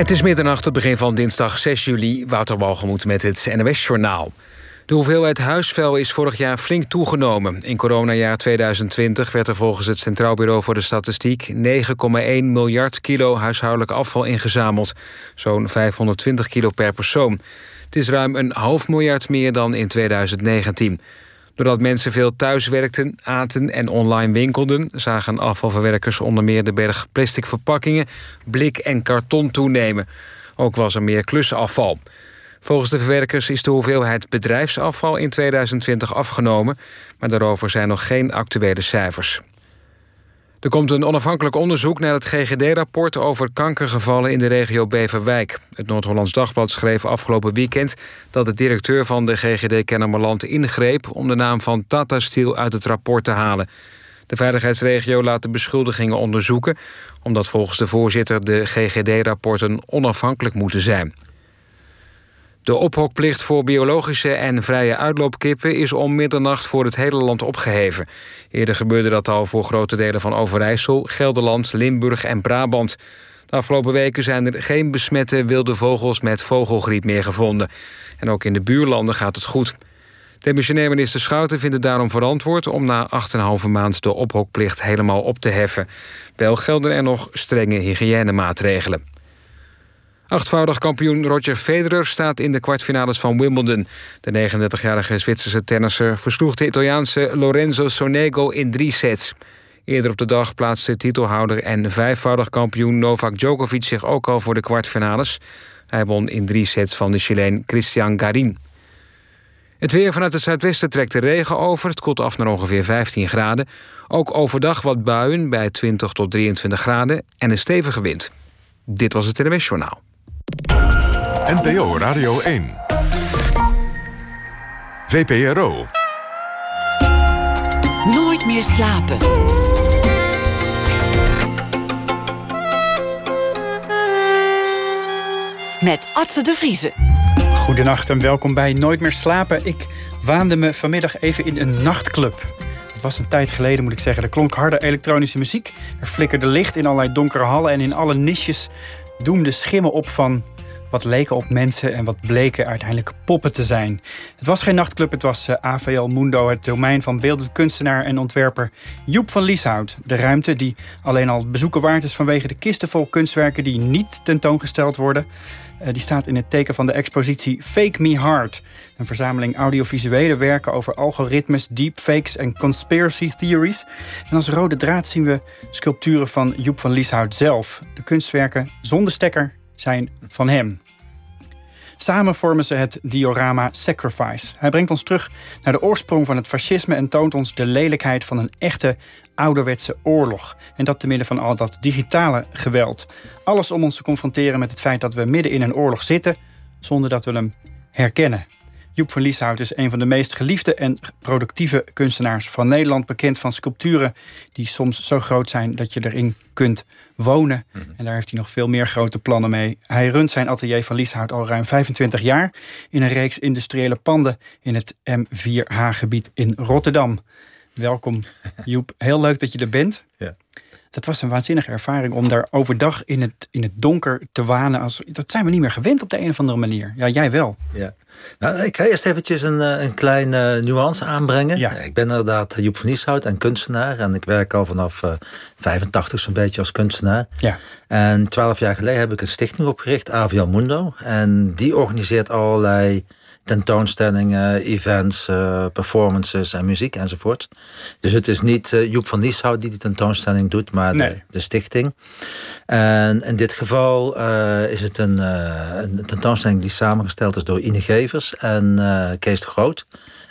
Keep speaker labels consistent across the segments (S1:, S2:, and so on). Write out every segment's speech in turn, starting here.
S1: Het is middernacht, het begin van dinsdag 6 juli. Wouter Walgemoed met het NOS-journaal. De hoeveelheid huisvuil is vorig jaar flink toegenomen. In coronajaar 2020 werd er volgens het Centraal Bureau voor de Statistiek... 9,1 miljard kilo huishoudelijk afval ingezameld. Zo'n 520 kilo per persoon. Het is ruim een half miljard meer dan in 2019. Doordat mensen veel thuis werkten, aten en online winkelden... zagen afvalverwerkers onder meer de berg plastic verpakkingen... blik en karton toenemen. Ook was er meer klusafval. Volgens de verwerkers is de hoeveelheid bedrijfsafval in 2020 afgenomen... maar daarover zijn nog geen actuele cijfers. Er komt een onafhankelijk onderzoek naar het GGD-rapport over kankergevallen in de regio Beverwijk. Het Noord-Hollands Dagblad schreef afgelopen weekend dat de directeur van de GGD Kennemerland ingreep om de naam van Tata Steel uit het rapport te halen. De veiligheidsregio laat de beschuldigingen onderzoeken, omdat volgens de voorzitter de GGD-rapporten onafhankelijk moeten zijn. De ophokplicht voor biologische en vrije uitloopkippen is om middernacht voor het hele land opgeheven. Eerder gebeurde dat al voor grote delen van Overijssel, Gelderland, Limburg en Brabant. De afgelopen weken zijn er geen besmette wilde vogels met vogelgriep meer gevonden. En ook in de buurlanden gaat het goed. Demissionair minister Schouten vindt het daarom verantwoord om na 8,5 maand de ophokplicht helemaal op te heffen. Wel gelden er nog strenge hygiënemaatregelen. Achtvoudig kampioen Roger Federer staat in de kwartfinales van Wimbledon. De 39-jarige Zwitserse tennisser versloeg de Italiaanse Lorenzo Sonego in drie sets. Eerder op de dag plaatste titelhouder en vijfvoudig kampioen Novak Djokovic zich ook al voor de kwartfinales. Hij won in drie sets van de Chileen Christian Garin. Het weer vanuit het zuidwesten trekt de regen over. Het koelt af naar ongeveer 15 graden. Ook overdag wat buien bij 20 tot 23 graden en een stevige wind. Dit was het NWS Journaal.
S2: NPO Radio 1. VPRO.
S3: Nooit meer slapen. Met Atze de Vriezen.
S4: Goedenacht en welkom bij Nooit meer slapen. Ik waande me vanmiddag even in een nachtclub. Het was een tijd geleden, moet ik zeggen. Er klonk harde elektronische muziek. Er flikkerde licht in allerlei donkere hallen. En in alle niches doemde schimmen op van wat leken op mensen en wat bleken uiteindelijk poppen te zijn. Het was geen nachtclub, het was eh, AVL Mundo, het domein van beeldend kunstenaar en ontwerper Joep van Lieshout. De ruimte die alleen al bezoeken waard is vanwege de kisten vol kunstwerken die niet tentoongesteld worden. Uh, die staat in het teken van de expositie Fake Me Hard. Een verzameling audiovisuele werken over algoritmes, deepfakes en conspiracy theories. En als rode draad zien we sculpturen van Joep van Lieshout zelf. De kunstwerken zonder stekker zijn van hem. Samen vormen ze het diorama Sacrifice. Hij brengt ons terug naar de oorsprong van het fascisme en toont ons de lelijkheid van een echte ouderwetse oorlog. En dat te midden van al dat digitale geweld. Alles om ons te confronteren met het feit dat we midden in een oorlog zitten zonder dat we hem herkennen. Joep van Lieshout is een van de meest geliefde en productieve kunstenaars van Nederland. Bekend van sculpturen die soms zo groot zijn dat je erin kunt wonen. Mhm. En daar heeft hij nog veel meer grote plannen mee. Hij runt zijn atelier van Lieshout al ruim 25 jaar in een reeks industriële panden in het M4H-gebied in Rotterdam. Welkom Joep, heel leuk dat je er bent. Ja. Dat was een waanzinnige ervaring om daar overdag in het, in het donker te wanen. Als, dat zijn we niet meer gewend op de een of andere manier. Ja, jij wel.
S5: Ja. Nou, ik ga eerst eventjes een, eh, een kleine uh, nuance aanbrengen. Ja. Ik ben inderdaad Joep van Nieshout en kunstenaar. En ik werk al vanaf uh, 85 zo'n beetje als kunstenaar. Ja. En twaalf jaar geleden heb ik een stichting opgericht, AVL Mundo. En die organiseert allerlei tentoonstellingen, events, uh, performances en muziek enzovoort. Dus het is niet uh, Joep van Nieshout die die tentoonstelling doet, maar de, de, stichting. En in dit geval uh, is het een, een, tentoonstelling die samengesteld is door Ine Gevers en Kees de Groot.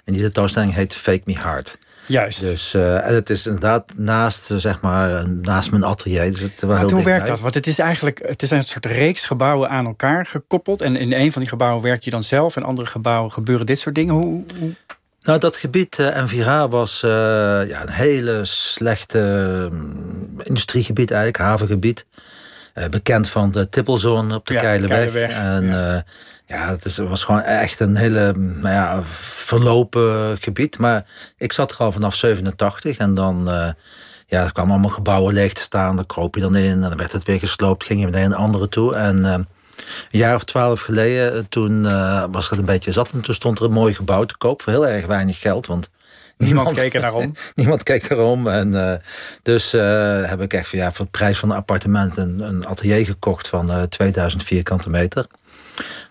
S5: En die tentoonstelling heet Fake Me Hard.
S4: Juist.
S5: Dus uh, en het is inderdaad naast, zeg maar, naast mijn atelier. Dus het
S4: heel hoe werkt dat? Want het is eigenlijk het is een soort reeks gebouwen aan elkaar gekoppeld. En in een van die gebouwen werk je dan zelf. En andere gebouwen gebeuren dit soort dingen. Hoe, hoe...
S5: Nou, dat gebied uh, was uh, ja, een hele slechte uh, industriegebied eigenlijk, havengebied. bekend van de Tippelzone op de ja, Keileweg. En ja. Ja, het was gewoon echt een hele nou ja, verlopen gebied. Maar ik zat er al vanaf 87 en dan uh, ja, er kwamen allemaal gebouwen leeg te staan. Daar kroop je dan in en dan werd het weer gesloopt. Ging je naar een andere toe. En uh, Een jaar of twaalf geleden, toen was het een beetje zat. En toen stond er een mooi gebouw te koop voor heel erg weinig geld. Want
S4: Niemand, keek er naar om.
S5: niemand keek erom. En, dus heb ik echt ja, voor de prijs van een appartement een, een atelier gekocht van 2000 vierkante meter.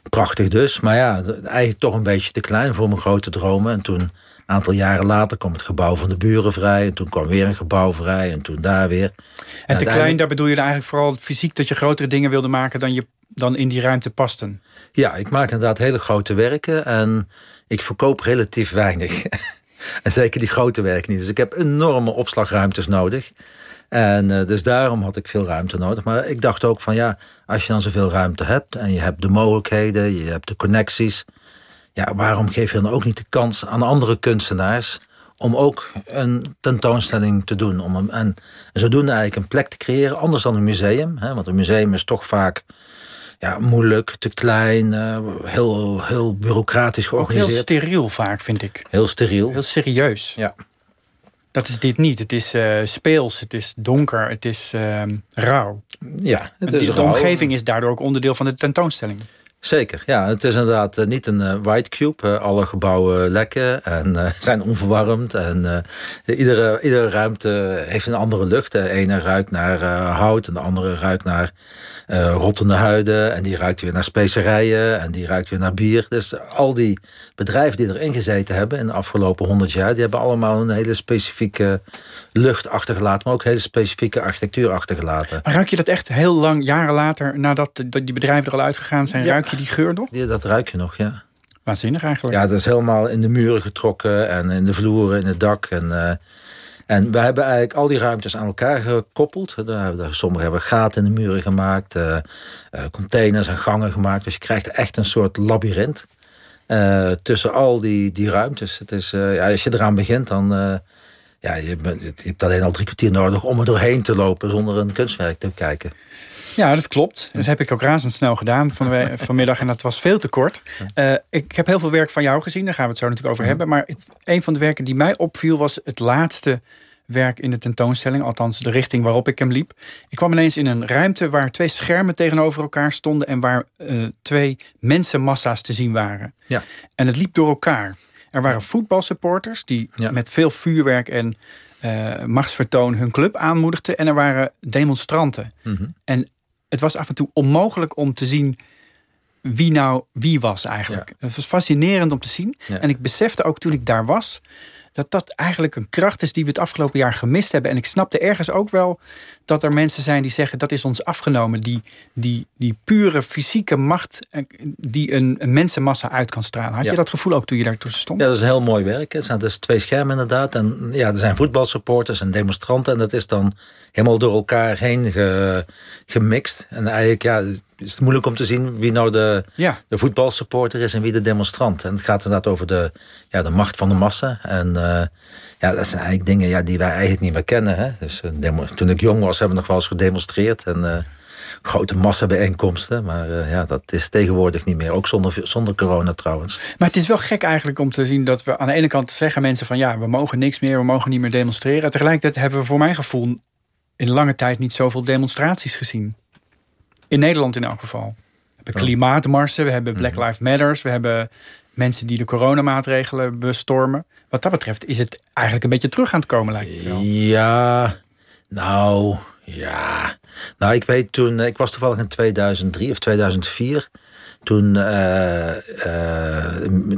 S5: Prachtig dus. Maar ja, eigenlijk toch een beetje te klein voor mijn grote dromen. En toen, een aantal jaren later, kwam het gebouw van de buren vrij. En toen kwam weer een gebouw vrij. En toen daar weer.
S4: En, te klein, daar bedoel je eigenlijk vooral fysiek dat je grotere dingen wilde maken dan, je, dan in die ruimte pasten?
S5: Ja, ik maak inderdaad hele grote werken. En ik verkoop relatief weinig. en zeker die grote werken niet. Dus ik heb enorme opslagruimtes nodig. En uh, dus daarom had ik veel ruimte nodig. Maar ik dacht ook van ja, als je dan zoveel ruimte hebt en je hebt de mogelijkheden, je hebt de connecties. Ja, waarom geef je dan ook niet de kans aan andere kunstenaars om ook een tentoonstelling te doen? Om en, en zodoende eigenlijk een plek te creëren, anders dan een museum. Hè, want een museum is toch vaak ja, moeilijk, te klein, uh, heel, heel bureaucratisch georganiseerd.
S4: Ook heel steriel vaak, vind ik.
S5: Heel steriel.
S4: Heel serieus.
S5: Ja.
S4: Dat is dit niet. Het is uh, speels, het is donker, het is uh, rauw.
S5: Ja,
S4: het is de, omgeving is daardoor ook onderdeel van de tentoonstelling.
S5: Zeker, ja. Het is inderdaad eh, niet een uh, white cube. alle gebouwen lekken en zijn onverwarmd. En iedere, iedere ruimte heeft een andere lucht. De ene ruikt naar hout en de andere ruikt naar uh, rottende huiden. En die ruikt weer naar specerijen. En die ruikt weer naar bier. Dus al die bedrijven die erin gezeten hebben in de afgelopen honderd jaar, die hebben allemaal een hele specifieke lucht achtergelaten, maar ook hele specifieke architectuur achtergelaten.
S4: Maar ruik je dat echt heel lang, jaren later, nadat die bedrijven er al uitgegaan zijn, ruik je die geur nog?
S5: Ja, dat ruik je nog, ja.
S4: Waanzinnig eigenlijk.
S5: Ja, dat is helemaal in de muren getrokken en in de vloeren, in het dak. En, uh, en we hebben eigenlijk al die ruimtes aan elkaar gekoppeld. Sommige hebben gaten in de muren gemaakt, uh, containers en gangen gemaakt. Dus je krijgt echt een soort labyrint uh, tussen al die, die ruimtes. Het is, ja, als je eraan begint, dan ja, je, je, hebt alleen al drie kwartier nodig om er doorheen te lopen zonder een kunstwerk te kijken.
S4: Ja, dat klopt. Dat heb ik ook razendsnel gedaan van, vanmiddag en dat was veel te kort. Uh, ik heb heel veel werk van jou gezien, daar gaan we het zo natuurlijk over hebben. Maar het, een van de werken die mij opviel was het laatste werk in de tentoonstelling, althans de richting waarop ik hem liep. Ik kwam ineens in een ruimte waar twee schermen tegenover elkaar stonden en waar uh, twee mensenmassa's te zien waren.
S5: Ja.
S4: En het liep door elkaar. Er waren voetbalsupporters die met veel vuurwerk en uh, machtsvertoon hun club aanmoedigden. En er waren demonstranten.
S5: Mhm.
S4: En het was af en toe onmogelijk om te zien wie nou wie was eigenlijk. Het was fascinerend om te zien. En ik besefte ook toen ik daar was dat dat eigenlijk een kracht is die we het afgelopen jaar gemist hebben. En ik snapte ergens ook wel dat er mensen zijn die zeggen dat is ons afgenomen. Die, die, die pure fysieke macht eh, die een, een mensenmassa uit kan stralen. Had je dat gevoel ook toen je daar tussen stond?
S5: Ja, dat is een heel mooi werk. Het zijn dus twee schermen inderdaad. En ja, er zijn voetbalsupporters en demonstranten. En dat is dan helemaal door elkaar heen gemixt. En eigenlijk ja, is het moeilijk om te zien wie nou de,
S4: ja.
S5: de voetbalsupporter is en wie de demonstrant. En het gaat inderdaad over de, ja, de macht van de massa. En uh, ja, dat zijn eigenlijk dingen ja, die wij eigenlijk niet meer kennen. Hè? Dus, uh, toen ik jong was, hebben we nog wel eens gedemonstreerd. En uh, grote massabijeenkomsten. Maar ja, dat is tegenwoordig niet meer. Ook zonder, zonder corona trouwens.
S4: Maar het is wel gek eigenlijk om te zien dat we aan de ene kant zeggen mensen van ja, we mogen niks meer, we mogen niet meer demonstreren. Tegelijkertijd hebben we voor mijn gevoel in lange tijd niet zoveel demonstraties gezien. In Nederland in elk geval. We hebben klimaatmarsen, we hebben Black mhm. Lives Matters, we hebben mensen die de coronamaatregelen bestormen. Wat dat betreft is het eigenlijk een beetje terug aan het komen, lijkt het wel.
S5: Ja, nou, ja. Nou, ik weet toen, ik was toevallig in 2003 of 2004 toen uh, uh,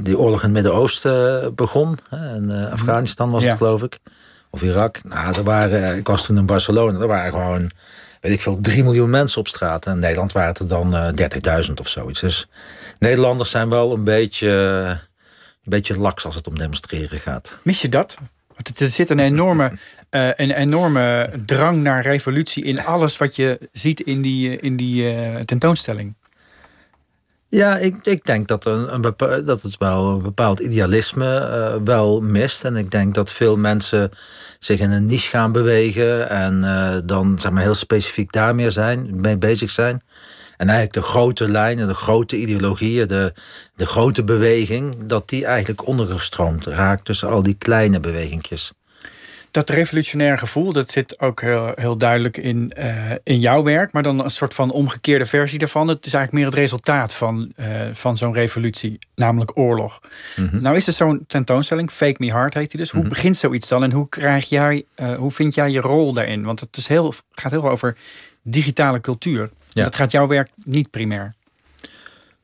S5: die oorlog in het Midden-Oosten begon. In uh, Afghanistan was het, geloof ik. Of Irak. Nou, er waren, ik was toen in Barcelona. Er waren gewoon weet ik veel, 3 miljoen mensen op straat. En in Nederland waren het er dan uh, eh, 30.000 of zoiets. Dus Nederlanders zijn wel een beetje, een beetje laks als het om demonstreren gaat.
S4: Mis je dat? Want er zit een enorme, uh, een enorme drang naar revolutie in alles wat je ziet in die, in die uh, tentoonstelling.
S5: Ja, ik, ik denk dat, een, een dat het wel een bepaald idealisme uh, wel mist. En ik denk dat veel mensen zich in een niche gaan bewegen en uh, dan zeg maar heel specifiek daarmee zijn, mee bezig zijn. En eigenlijk de grote lijnen, de grote ideologieën, de, de grote beweging, dat die eigenlijk ondergestroomd raakt tussen al die kleine bewegingjes.
S4: Dat revolutionaire gevoel, dat zit ook heel, heel duidelijk in, uh, in jouw werk. Maar dan een soort van omgekeerde versie daarvan. Het is eigenlijk meer het resultaat van, uh, van zo'n revolutie, namelijk oorlog. Mhm. Nou is er zo'n tentoonstelling, Fake Me Hard heet die dus. Hoe mhm. begint zoiets dan en hoe, krijg jij, uh, hoe vind jij je rol daarin? Want het is heel, gaat heel over digitale cultuur. Ja. Dat gaat jouw werk niet primair.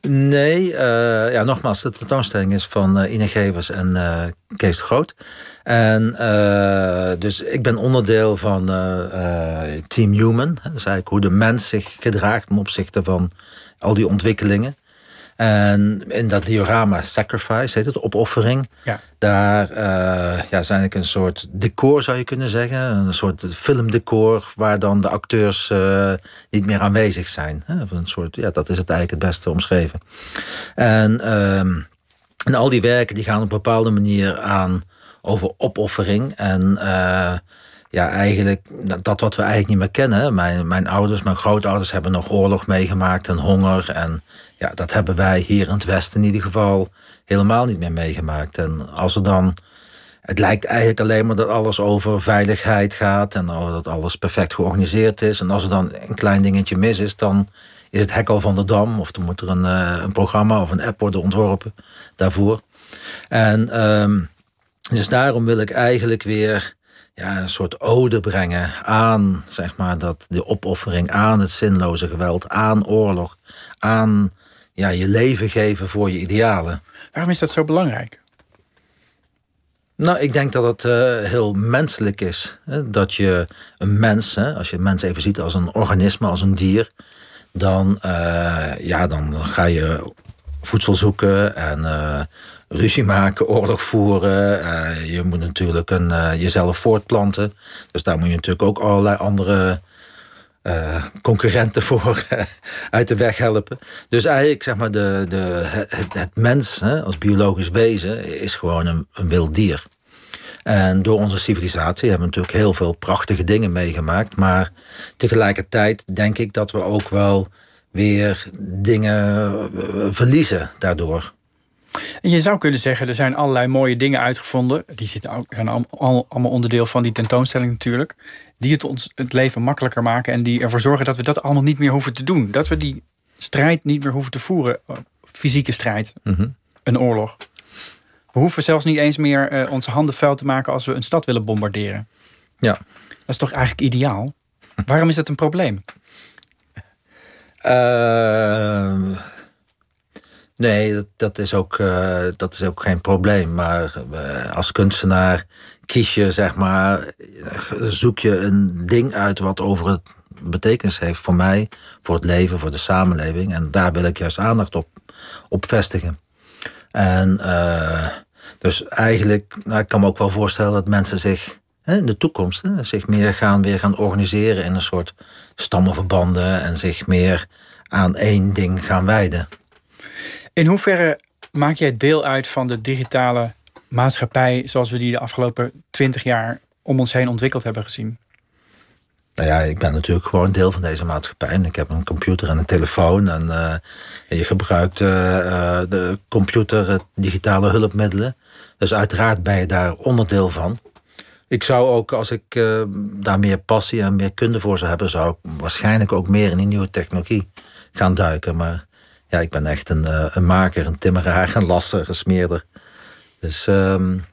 S5: Nee, uh, ja, nogmaals, de tentoonstelling is van uh, Ine Gevers en uh, Kees de Groot. En dus ik ben onderdeel van Team Human. Dat is eigenlijk hoe de mens zich gedraagt ten opzichte van al die ontwikkelingen. En in dat diorama Sacrifice, heet het, opoffering. Ja. Daar uh, ja, is eigenlijk een soort decor, zou je kunnen zeggen. Een soort filmdecor waar dan de acteurs uh, niet meer aanwezig zijn. Een soort, ja, dat is het eigenlijk het beste omschreven. En, uh, en al die werken die gaan op een bepaalde manier aan over opoffering. En uh, ja, eigenlijk dat wat we eigenlijk niet meer kennen. Mijn, mijn ouders, mijn grootouders hebben nog oorlog meegemaakt en honger. En ja, dat hebben wij hier in het Westen in ieder geval helemaal niet meer meegemaakt. En als er dan. Het lijkt eigenlijk alleen maar dat alles over veiligheid gaat en dat alles perfect georganiseerd is. En als er dan een klein dingetje mis is, dan is het hek al van de dam. Of dan moet er een, eh, een programma of een app worden ontworpen daarvoor. En um, dus daarom wil ik eigenlijk weer ja, een soort ode brengen aan zeg maar, dat, de opoffering, aan het zinloze geweld, aan oorlog, aan ja, je leven geven voor je idealen.
S4: Waarom is dat zo belangrijk?
S5: Nou, ik denk dat het uh, heel menselijk is. Hè? Dat je een mens, hè, als je een mens even ziet als een organisme, als een dier, dan, uh, ja, dan ga je voedsel zoeken en uh, ruzie maken, oorlog voeren. je moet natuurlijk een, jezelf voortplanten. Dus daar moet je natuurlijk ook allerlei andere uh, concurrenten voor uh, uit de weg helpen. Dus eigenlijk zeg maar de, de, het, het mens hè, als biologisch wezen is gewoon een, een wild dier. En door onze civilisatie hebben we natuurlijk heel veel prachtige dingen meegemaakt. Maar tegelijkertijd denk ik dat we ook wel weer dingen eh, verliezen daardoor.
S4: Je zou kunnen zeggen, er zijn allerlei mooie dingen uitgevonden. Die zitten ook, zijn allemaal onderdeel van die tentoonstelling natuurlijk. Die het ons het leven makkelijker maken. En die ervoor zorgen dat we dat allemaal niet meer hoeven te doen. Dat we die strijd niet meer hoeven te voeren. Fysieke strijd. Mhm. Een oorlog. We hoeven zelfs niet eens meer uh, onze handen vuil te maken als we een stad willen bombarderen.
S5: Ja.
S4: Dat is toch eigenlijk ideaal? Waarom is dat een probleem?
S5: Uh, Nee, dat, dat, is ook, uh, dat is ook geen probleem. Maar uh, als kunstenaar kies je, zeg maar, zoek je een ding uit wat over het betekenis heeft voor mij, voor het leven, voor de samenleving. En daar wil ik juist aandacht op, op vestigen. En uh, dus eigenlijk, nou, ik kan me ook wel voorstellen dat mensen zich hè, in de toekomst hè, zich meer gaan, weer gaan organiseren in een soort stammenverbanden en zich meer aan één ding gaan wijden.
S4: In hoeverre maak jij deel uit van de digitale maatschappij zoals we die de afgelopen twintig jaar om ons heen ontwikkeld hebben gezien?
S5: Nou ja, ik ben natuurlijk gewoon deel van deze maatschappij. Ik heb een computer en een telefoon. En uh, je gebruikt uh, de computer, digitale hulpmiddelen. Dus uiteraard ben je daar onderdeel van. Ik zou ook, als ik daar meer passie en meer kunde voor zou hebben, zou ik waarschijnlijk ook meer in die nieuwe technologie gaan duiken. Maar ja, ik ben echt een, uh, een maker, een timmeraar, een lasser, een smeerder. Dus um,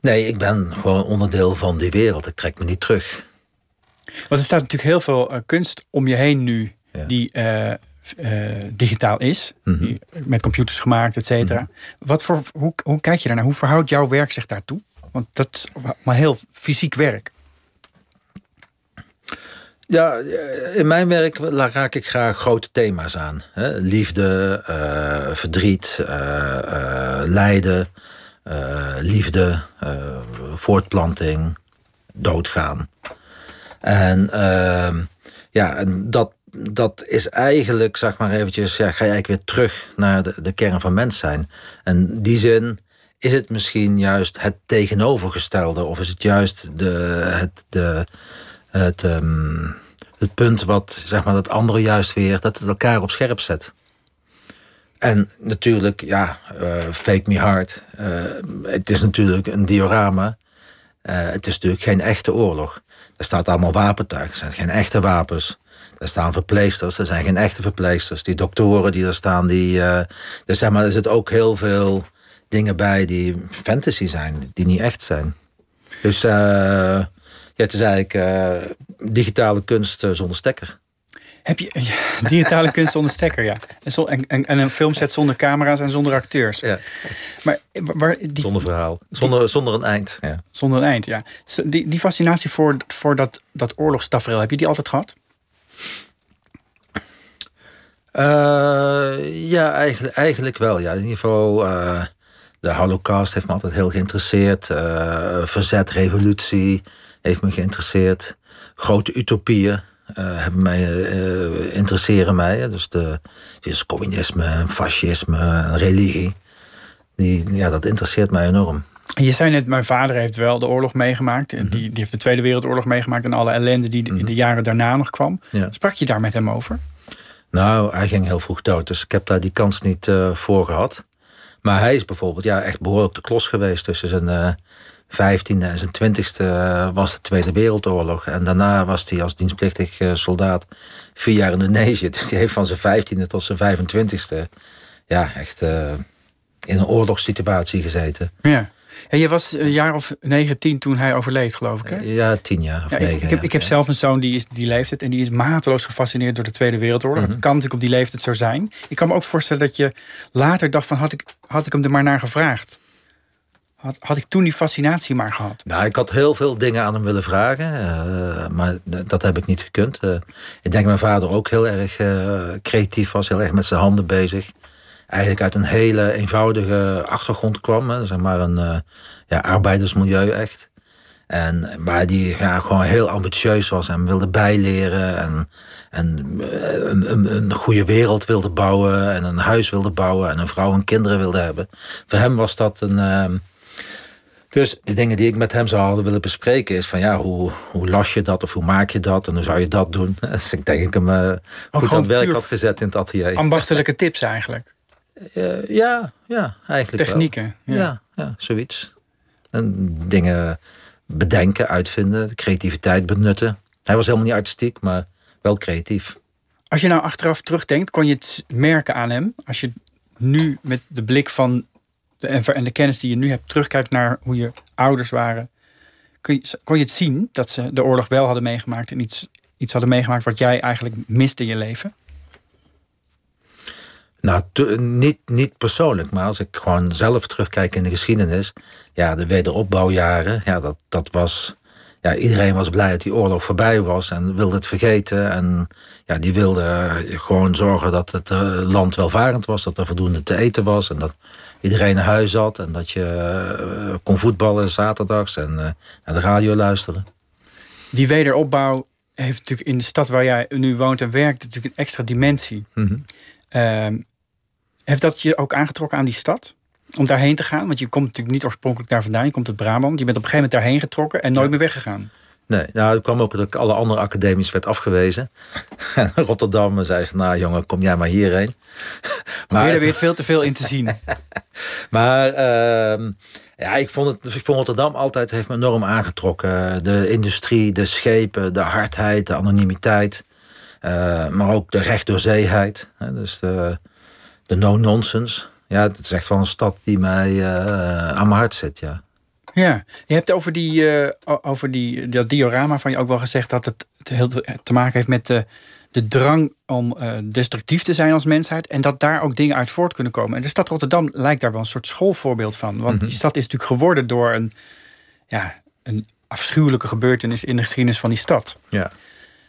S5: nee, ik ben gewoon onderdeel van die wereld. Ik trek me niet terug.
S4: Want er staat natuurlijk heel veel uh, kunst om je heen nu die uh, digitaal is. Mm -hmm. met computers gemaakt, et cetera. Mm -hmm. Wat voor, hoe, hoe kijk je daarnaar? Hoe verhoudt jouw werk zich daartoe? Want dat is maar heel fysiek werk.
S5: Ja, in mijn werk raak ik graag grote thema's aan. Hè? Liefde, uh, verdriet, uh, lijden, liefde, voortplanting, doodgaan. En ehm, ja, en dat, dat is eigenlijk, zeg maar eventjes, ga je eigenlijk weer terug naar de, de kern van mens zijn. En die zin is het misschien juist het tegenovergestelde, of is het juist de, het, de, het, um, het punt wat zeg maar, dat andere juist weer, dat het elkaar op scherp zet. En natuurlijk, ja, uh, Fake Me Hard. Uh, het is natuurlijk een diorama. het is natuurlijk geen echte oorlog. Er staat allemaal wapentuig, er zijn geen echte wapens. Er staan verpleegsters, er zijn geen echte verpleegsters. Die doktoren die er staan, die, dus zeg maar, er zitten ook heel veel dingen bij die fantasy zijn, die niet echt zijn. Dus ja, het is eigenlijk uh, digitale kunst zonder stekker.
S4: Heb je digitale kunst zonder stekker, ja. En, en, en, een filmset zonder camera's en zonder acteurs. Ja.
S5: Maar, waar, die, zonder verhaal. Zonder, zonder een eind. Ja.
S4: Zonder een eind, ja. Die, die fascinatie voor, voor dat, dat oorlogstafereel, heb je die altijd gehad?
S5: Uh, ja, eigenlijk, eigenlijk wel. Ja. In ieder geval, uh, de holocaust heeft me altijd heel geïnteresseerd. Uh, verzet, revolutie heeft me geïnteresseerd. Grote utopieën hebben mij, interesseren mij. Dus, de, dus communisme, fascisme, religie. Die, ja, dat interesseert mij enorm.
S4: Je zei net, mijn vader heeft wel de oorlog meegemaakt. Mm die, die heeft de Tweede Wereldoorlog meegemaakt en alle ellende die in de mhm. jaren daarna nog kwam. Sprak je daar met hem over?
S5: Nou, hij ging heel vroeg dood, dus ik heb daar die kans niet uh, voor gehad. Maar hij is bijvoorbeeld ja, echt behoorlijk de klos geweest. Tussen zijn uh, vijftiende en zijn twintigste uh, was de Tweede Wereldoorlog. En daarna was hij als dienstplichtig soldaat vier jaar in Indonesië. Dus die heeft van zijn vijftiende tot zijn 25 ja, echt in een oorlogssituatie gezeten.
S4: Ja. En je was een jaar of negen, tien toen hij overleed, geloof ik. Hè?
S5: Ja, tien jaar of negen.
S4: Ik, heb, ik heb zelf een zoon die, is, die leeftijd en die is mateloos gefascineerd door de Tweede Wereldoorlog. Mm kan natuurlijk op die leeftijd zo zijn. Ik kan me ook voorstellen dat je later dacht van had ik, had ik hem er maar naar gevraagd. Had, ik toen die fascinatie maar gehad?
S5: Nou, ik had heel veel dingen aan hem willen vragen, uh, maar dat heb ik niet gekund. Uh, ik denk mijn vader ook heel erg uh, creatief was, heel erg met zijn handen bezig eigenlijk uit een hele eenvoudige achtergrond kwam. Zeg maar een ja, arbeidersmilieu echt. En, maar die ja, gewoon heel ambitieus was en wilde bijleren. En, en eh, een, een, een, goede wereld wilde bouwen. En een huis wilde bouwen. En een vrouw en kinderen wilde hebben. Voor hem was dat een. Dus de dingen die ik met hem zou hadden willen bespreken is van ja, hoe, hoe las je dat of hoe maak je dat en hoe zou je dat doen? Dus ik denk ik hem uh, goed aan het werk had gezet in het atelier.
S4: Ambachtelijke tips eigenlijk.
S5: Uh, ja, ja, eigenlijk
S4: Technieken.
S5: Wel. Ja. ja. zoiets. En dingen bedenken, uitvinden, creativiteit benutten. Hij was helemaal niet artistiek, maar wel creatief.
S4: Als je nou achteraf terugdenkt, kon je het merken aan hem? Als je nu met de blik van en de kennis die je nu hebt terugkijkt naar hoe je ouders waren, kon je, het zien dat ze de oorlog wel hadden meegemaakt en iets, iets hadden meegemaakt wat jij eigenlijk miste in je leven?
S5: Nou, niet, niet persoonlijk, maar als ik gewoon zelf terugkijk in de geschiedenis. Ja, de wederopbouwjaren, ja, dat, dat was. Ja, iedereen was blij dat die oorlog voorbij was en wilde het vergeten. En ja, die wilde gewoon zorgen dat het uh, land welvarend was, dat er voldoende te eten was en dat iedereen naar huis zat en dat je uh, kon voetballen zaterdags en naar de radio luisteren.
S4: Die wederopbouw heeft natuurlijk in de stad waar jij nu woont en werkt natuurlijk een extra dimensie. Mm heeft dat je ook aangetrokken aan die stad? Om daarheen te gaan? Want je komt natuurlijk niet oorspronkelijk daar vandaan. Je komt uit Brabant. Je bent op een gegeven moment daarheen getrokken en nooit meer weggegaan.
S5: Nee, nou, het kwam ook dat ik alle andere academies werd afgewezen. Rotterdam zei ze, nou jongen, kom jij maar hierheen.
S4: maar er weer veel te veel in te zien.
S5: maar uh, ja, ik vond, het, ik vond Rotterdam altijd heeft me enorm aangetrokken. De industrie, de schepen, de hardheid, de anonimiteit. Uh, maar ook de rechtdoorzeeheid. Dus de, de no-nonsense. Ja, het is echt wel een stad die mij uh, aan mijn hart zit, ja.
S4: Ja, je hebt over, die, uh, over die, dat diorama van je ook wel gezegd dat het, heel te maken heeft met de, de drang om uh, destructief te zijn als mensheid. En dat daar ook dingen uit voort kunnen komen. En de stad Rotterdam lijkt daar wel een soort schoolvoorbeeld van. Want mhm. die stad is natuurlijk geworden door een, ja, een afschuwelijke gebeurtenis in de geschiedenis van die stad.
S5: Ja.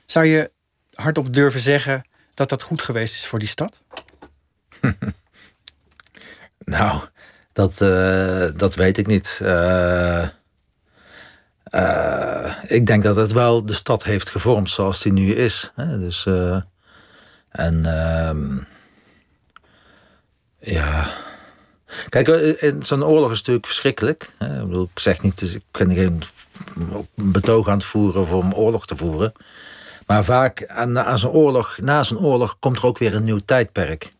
S4: Zou je hardop durven zeggen dat dat goed geweest is voor die stad?
S5: nou, dat, uh, dat weet ik niet. Uh, uh, ik denk dat het wel de stad heeft gevormd zoals die nu is. Hè? Dus, en ehm, ja. Kijk, zo'n oorlog is natuurlijk verschrikkelijk. Hè? Ik, zeg niet, ik ben geen betoog aan het voeren om oorlog te voeren. Maar vaak aan, aan zo'n oorlog, na zo'n oorlog komt er ook weer een nieuw tijdperk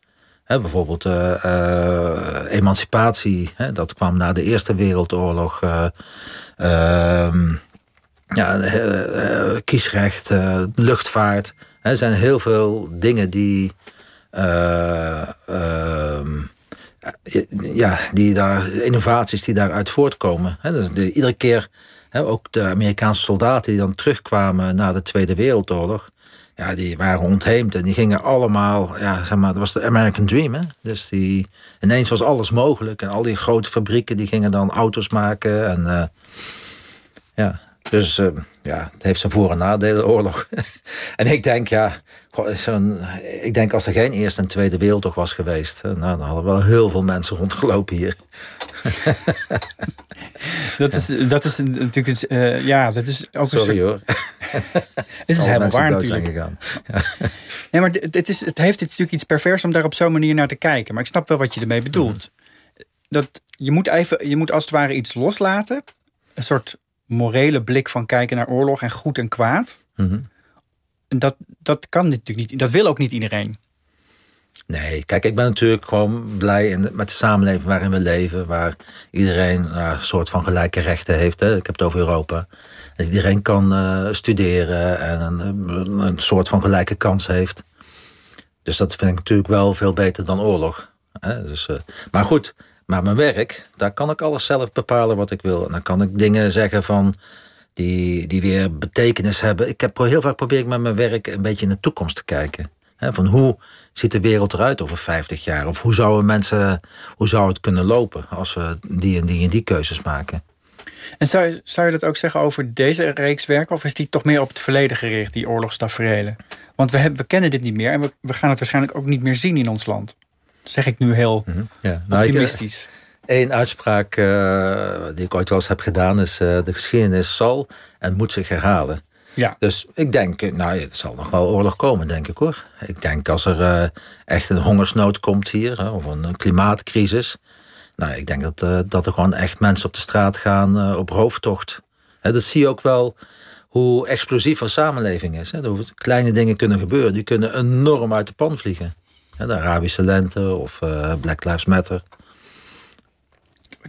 S5: bijvoorbeeld uh, uh, emancipatie, dat kwam na de Eerste Wereldoorlog. Uh, ehm, ja, kiesrecht, luchtvaart. Er zijn heel veel dingen die. Ehm, ja, die daar, innovaties die daaruit voortkomen. de, iedere keer, ook de Amerikaanse soldaten die dan terugkwamen na de Tweede Wereldoorlog, ja, die waren ontheemd en die gingen allemaal, ja, zeg maar, dat was de American Dream. Hè? Dus die, ineens was alles mogelijk en al die grote fabrieken die gingen dan auto's maken en uh, ja, dus uh, ja, het heeft zijn voor- en nadelen, oorlog. en ik denk, ja, ik denk als er geen Eerste en Tweede Wereldoorlog was geweest, nou, dan hadden wel heel veel mensen rondgelopen hier.
S4: dat, is, dat is natuurlijk, uh, ja, dat is ook
S5: Sorry hoor.
S4: het is helemaal waar natuurlijk. Gegaan. nee, maar het, is, het heeft natuurlijk iets pervers om daar op zo'n manier naar te kijken. Maar ik snap wel wat je ermee bedoelt. Mhm. Dat, je, moet even, je moet als het ware iets loslaten. Een soort morele blik van kijken naar oorlog en goed en kwaad. Mm dat, dat kan natuurlijk niet. Dat wil ook niet iedereen.
S5: Nee, kijk, ik ben natuurlijk gewoon blij in met de samenleving waarin we leven. Waar iedereen nou, een soort van gelijke rechten heeft. Hè. Ik heb het over Europa. Dat iedereen kan uh, studeren en een, een, soort van gelijke kans heeft. Dus dat vind ik natuurlijk wel veel beter dan oorlog. Hè. Dus, uh, maar goed, maar mijn werk, daar kan ik alles zelf bepalen wat ik wil. En dan kan ik dingen zeggen van die, die weer betekenis hebben. Ik heb heel vaak probeer ik met mijn werk een beetje in de toekomst te kijken. van hoe ziet de wereld eruit over 50 jaar? Of hoe zouden mensen, hoe zou het kunnen lopen als we die en die en die keuzes maken?
S4: En zou, zou je dat ook zeggen over deze reeks werken? Of is die toch meer op het verleden gericht, die oorlogstaferelen? Want we, hebben, we kennen dit niet meer en we, we gaan het waarschijnlijk ook niet meer zien in ons land. zeg ik nu heel mhm. ja. nou, optimistisch.
S5: Eén uitspraak uh, die ik ooit wel eens heb gedaan is... Uh, de geschiedenis zal en moet zich herhalen. Ja. Dus ik denk, eh, nou, het zal nog wel oorlog komen, denk ik hoor. Ik denk als er uh, echt een hongersnood komt hier, of een klimaatcrisis... Nou, ik denk dat, dat er gewoon echt mensen op de straat gaan op rooftocht. dat zie je ook wel hoe explosief een samenleving is. Hoe kleine dingen kunnen gebeuren, die kunnen enorm uit de pan vliegen. De Arabische lente of Black Lives Matter...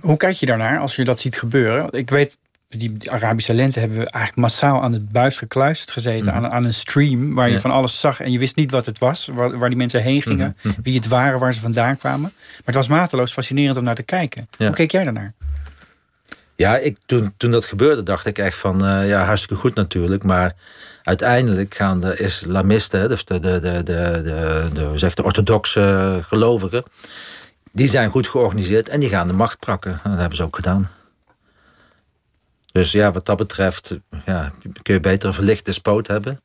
S4: Hoe kijk je daarnaar als je dat ziet gebeuren? Ik weet, die Arabische lente hebben we eigenlijk massaal aan het buis gekluisterd gezeten. Mhm. aan, aan, een stream waar je van alles zag en je wist niet wat het was. Waar, waar die mensen heen gingen, mhm. Mhm. wie het waren, waar ze vandaan kwamen. Maar het was mateloos fascinerend om naar te kijken. Hoe keek jij daarnaar?
S5: Ja, ik, toen, toen dat gebeurde dacht ik echt van, uh, ja, hartstikke goed natuurlijk. Maar uiteindelijk gaan de islamisten, dus de, de, de, de, de, de, de orthodoxe gelovigen die zijn goed georganiseerd en die gaan de macht prakken. Dat hebben ze ook gedaan. Dus ja, wat dat betreft ja, kun je beter een verlicht despoot hebben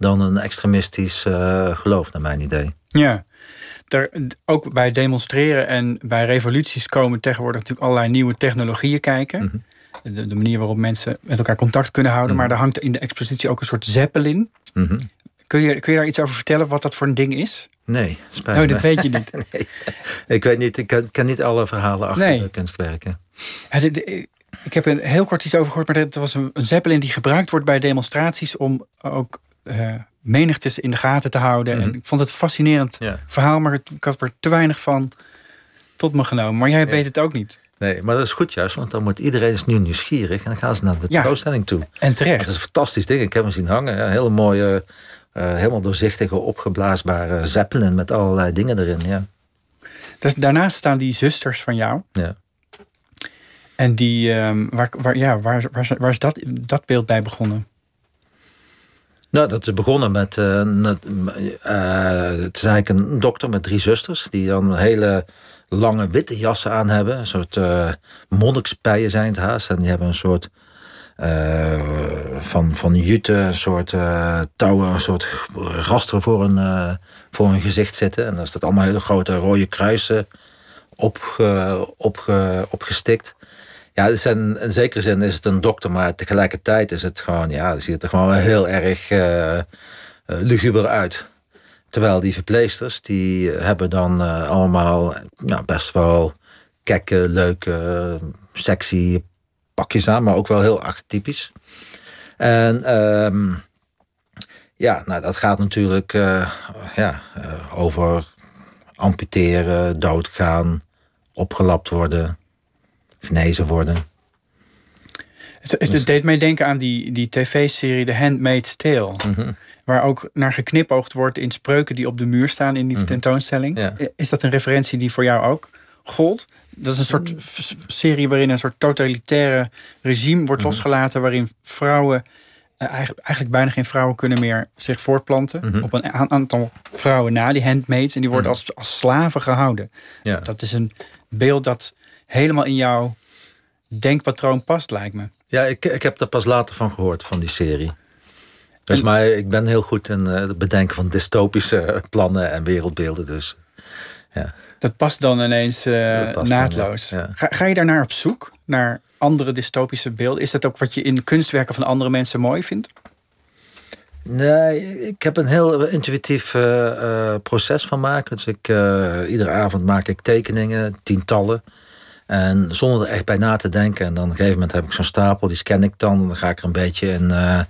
S5: dan een extremistisch uh, geloof, naar mijn idee.
S4: Ja, er, ook bij demonstreren en bij revoluties komen tegenwoordig natuurlijk allerlei nieuwe technologieën kijken. Mhm. de, de, manier waarop mensen met elkaar contact kunnen houden. Mhm. Maar er hangt in de expositie ook een soort zeppelin. Mm Kun je, kun je daar iets over vertellen wat dat voor een ding is?
S5: Nee, spijt
S4: Oh, dat weet je niet.
S5: nee. Ik weet niet, ik ken, ken niet alle verhalen achter nee. de kunstwerken.
S4: Ik heb een heel kort iets over gehoord, maar het was een, een zeppelin die gebruikt wordt bij demonstraties om ook uh, menigtes in de gaten te houden. En mhm. ik vond het een fascinerend verhaal, maar ik had er te weinig van tot me genomen. Maar jij weet het ook niet.
S5: Nee, maar dat is goed juist, want dan moet iedereen is nu nieuwsgierig en dan gaan ze naar de tentoonstelling toe.
S4: En terecht.
S5: Dat is een fantastisch ding. Ik heb hem zien hangen. Een hele mooie uh, helemaal doorzichtige, opgeblaasbare zeppelin met allerlei dingen erin. Ja.
S4: Dus daarnaast staan die zusters van jou.
S5: Ja.
S4: En die, um, waar, waar, ja, waar, waar, is dat, dat beeld bij begonnen?
S5: Nou, dat is begonnen met. Uh, uh, het is eigenlijk een dokter met drie zusters. die dan hele lange witte jassen aan hebben. Een soort uh, monnikspijen zijn het haast. En die hebben een soort van, van jute, een soort touwen, een soort rasteren voor uh, voor een gezicht zitten. En daar staat allemaal hele grote rode kruisen opge, opgestikt. Ja, in, zekere zin is het een dokter, maar tegelijkertijd is het gewoon, ja, ziet er gewoon heel erg luguber uit. Terwijl die verpleesters, die hebben dan allemaal ja, best wel kekke, leuke, sexy pakjes aan, maar ook wel heel archetypisch. En ehm, ja, nou, dat gaat natuurlijk uh, ja, uh, over amputeren, doodgaan, opgelapt worden, genezen worden.
S4: Het, het, dus- deed mij denken aan die, die tv-serie The Handmaid's Tale. Mhm. Waar ook naar geknipoogd wordt in spreuken die op de muur staan in die mhm. tentoonstelling. Is dat een referentie die voor jou ook gold? Dat is een soort serie waarin een soort totalitaire regime wordt mhm. losgelaten. Waarin vrouwen, uh, eigenlijk, eigenlijk bijna geen vrouwen kunnen meer zich voortplanten. Op een aantal vrouwen na, die handmaids. En die worden als, als slaven gehouden. Ja. Dat is een beeld dat helemaal in jouw denkpatroon past, lijkt me.
S5: Ja, ik, ik heb er pas later van gehoord, van die serie. Dus, maar ik ben heel goed in eh, het bedenken van dystopische plannen en wereldbeelden. Dus, ja.
S4: Dat past dan ineens uh, naadloos. ga, ga je daarnaar op zoek? Naar andere dystopische beelden? Is dat ook wat je in kunstwerken van andere mensen mooi vindt?
S5: Nee, ik heb een heel intuïtief uh, proces van maken. Dus ik, iedere avond maak ik tekeningen, tientallen. En zonder er echt bij na te denken. En dan op een gegeven moment heb ik zo'n stapel, die scan ik dan. Dan ga ik er een beetje in, uh,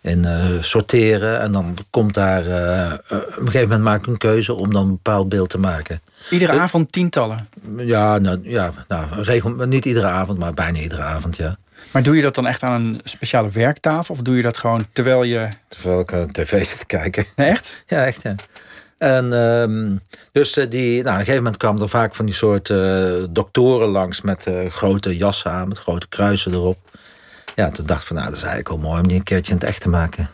S5: in uh, sorteren. En dan komt daar... Uh, op een gegeven moment maak ik een keuze om dan een bepaald beeld te maken.
S4: Iedere avond tientallen?
S5: Ja, nou, ja nou, regel, niet iedere avond, maar bijna iedere avond, ja.
S4: Maar doe je dat dan echt aan een speciale werktafel? Of doe je dat gewoon terwijl je...
S5: Terwijl ik aan tv zit te kijken.
S4: echt?
S5: Ja, echt, ja. En ehm, dus eh, die, nou, op een gegeven moment kwamen er vaak van die soort uh, doktoren langs met uh, grote jassen aan, met grote kruisen erop. Ja, toen dacht ik van, nou, dat is eigenlijk wel mooi om die een keertje in het echt te maken.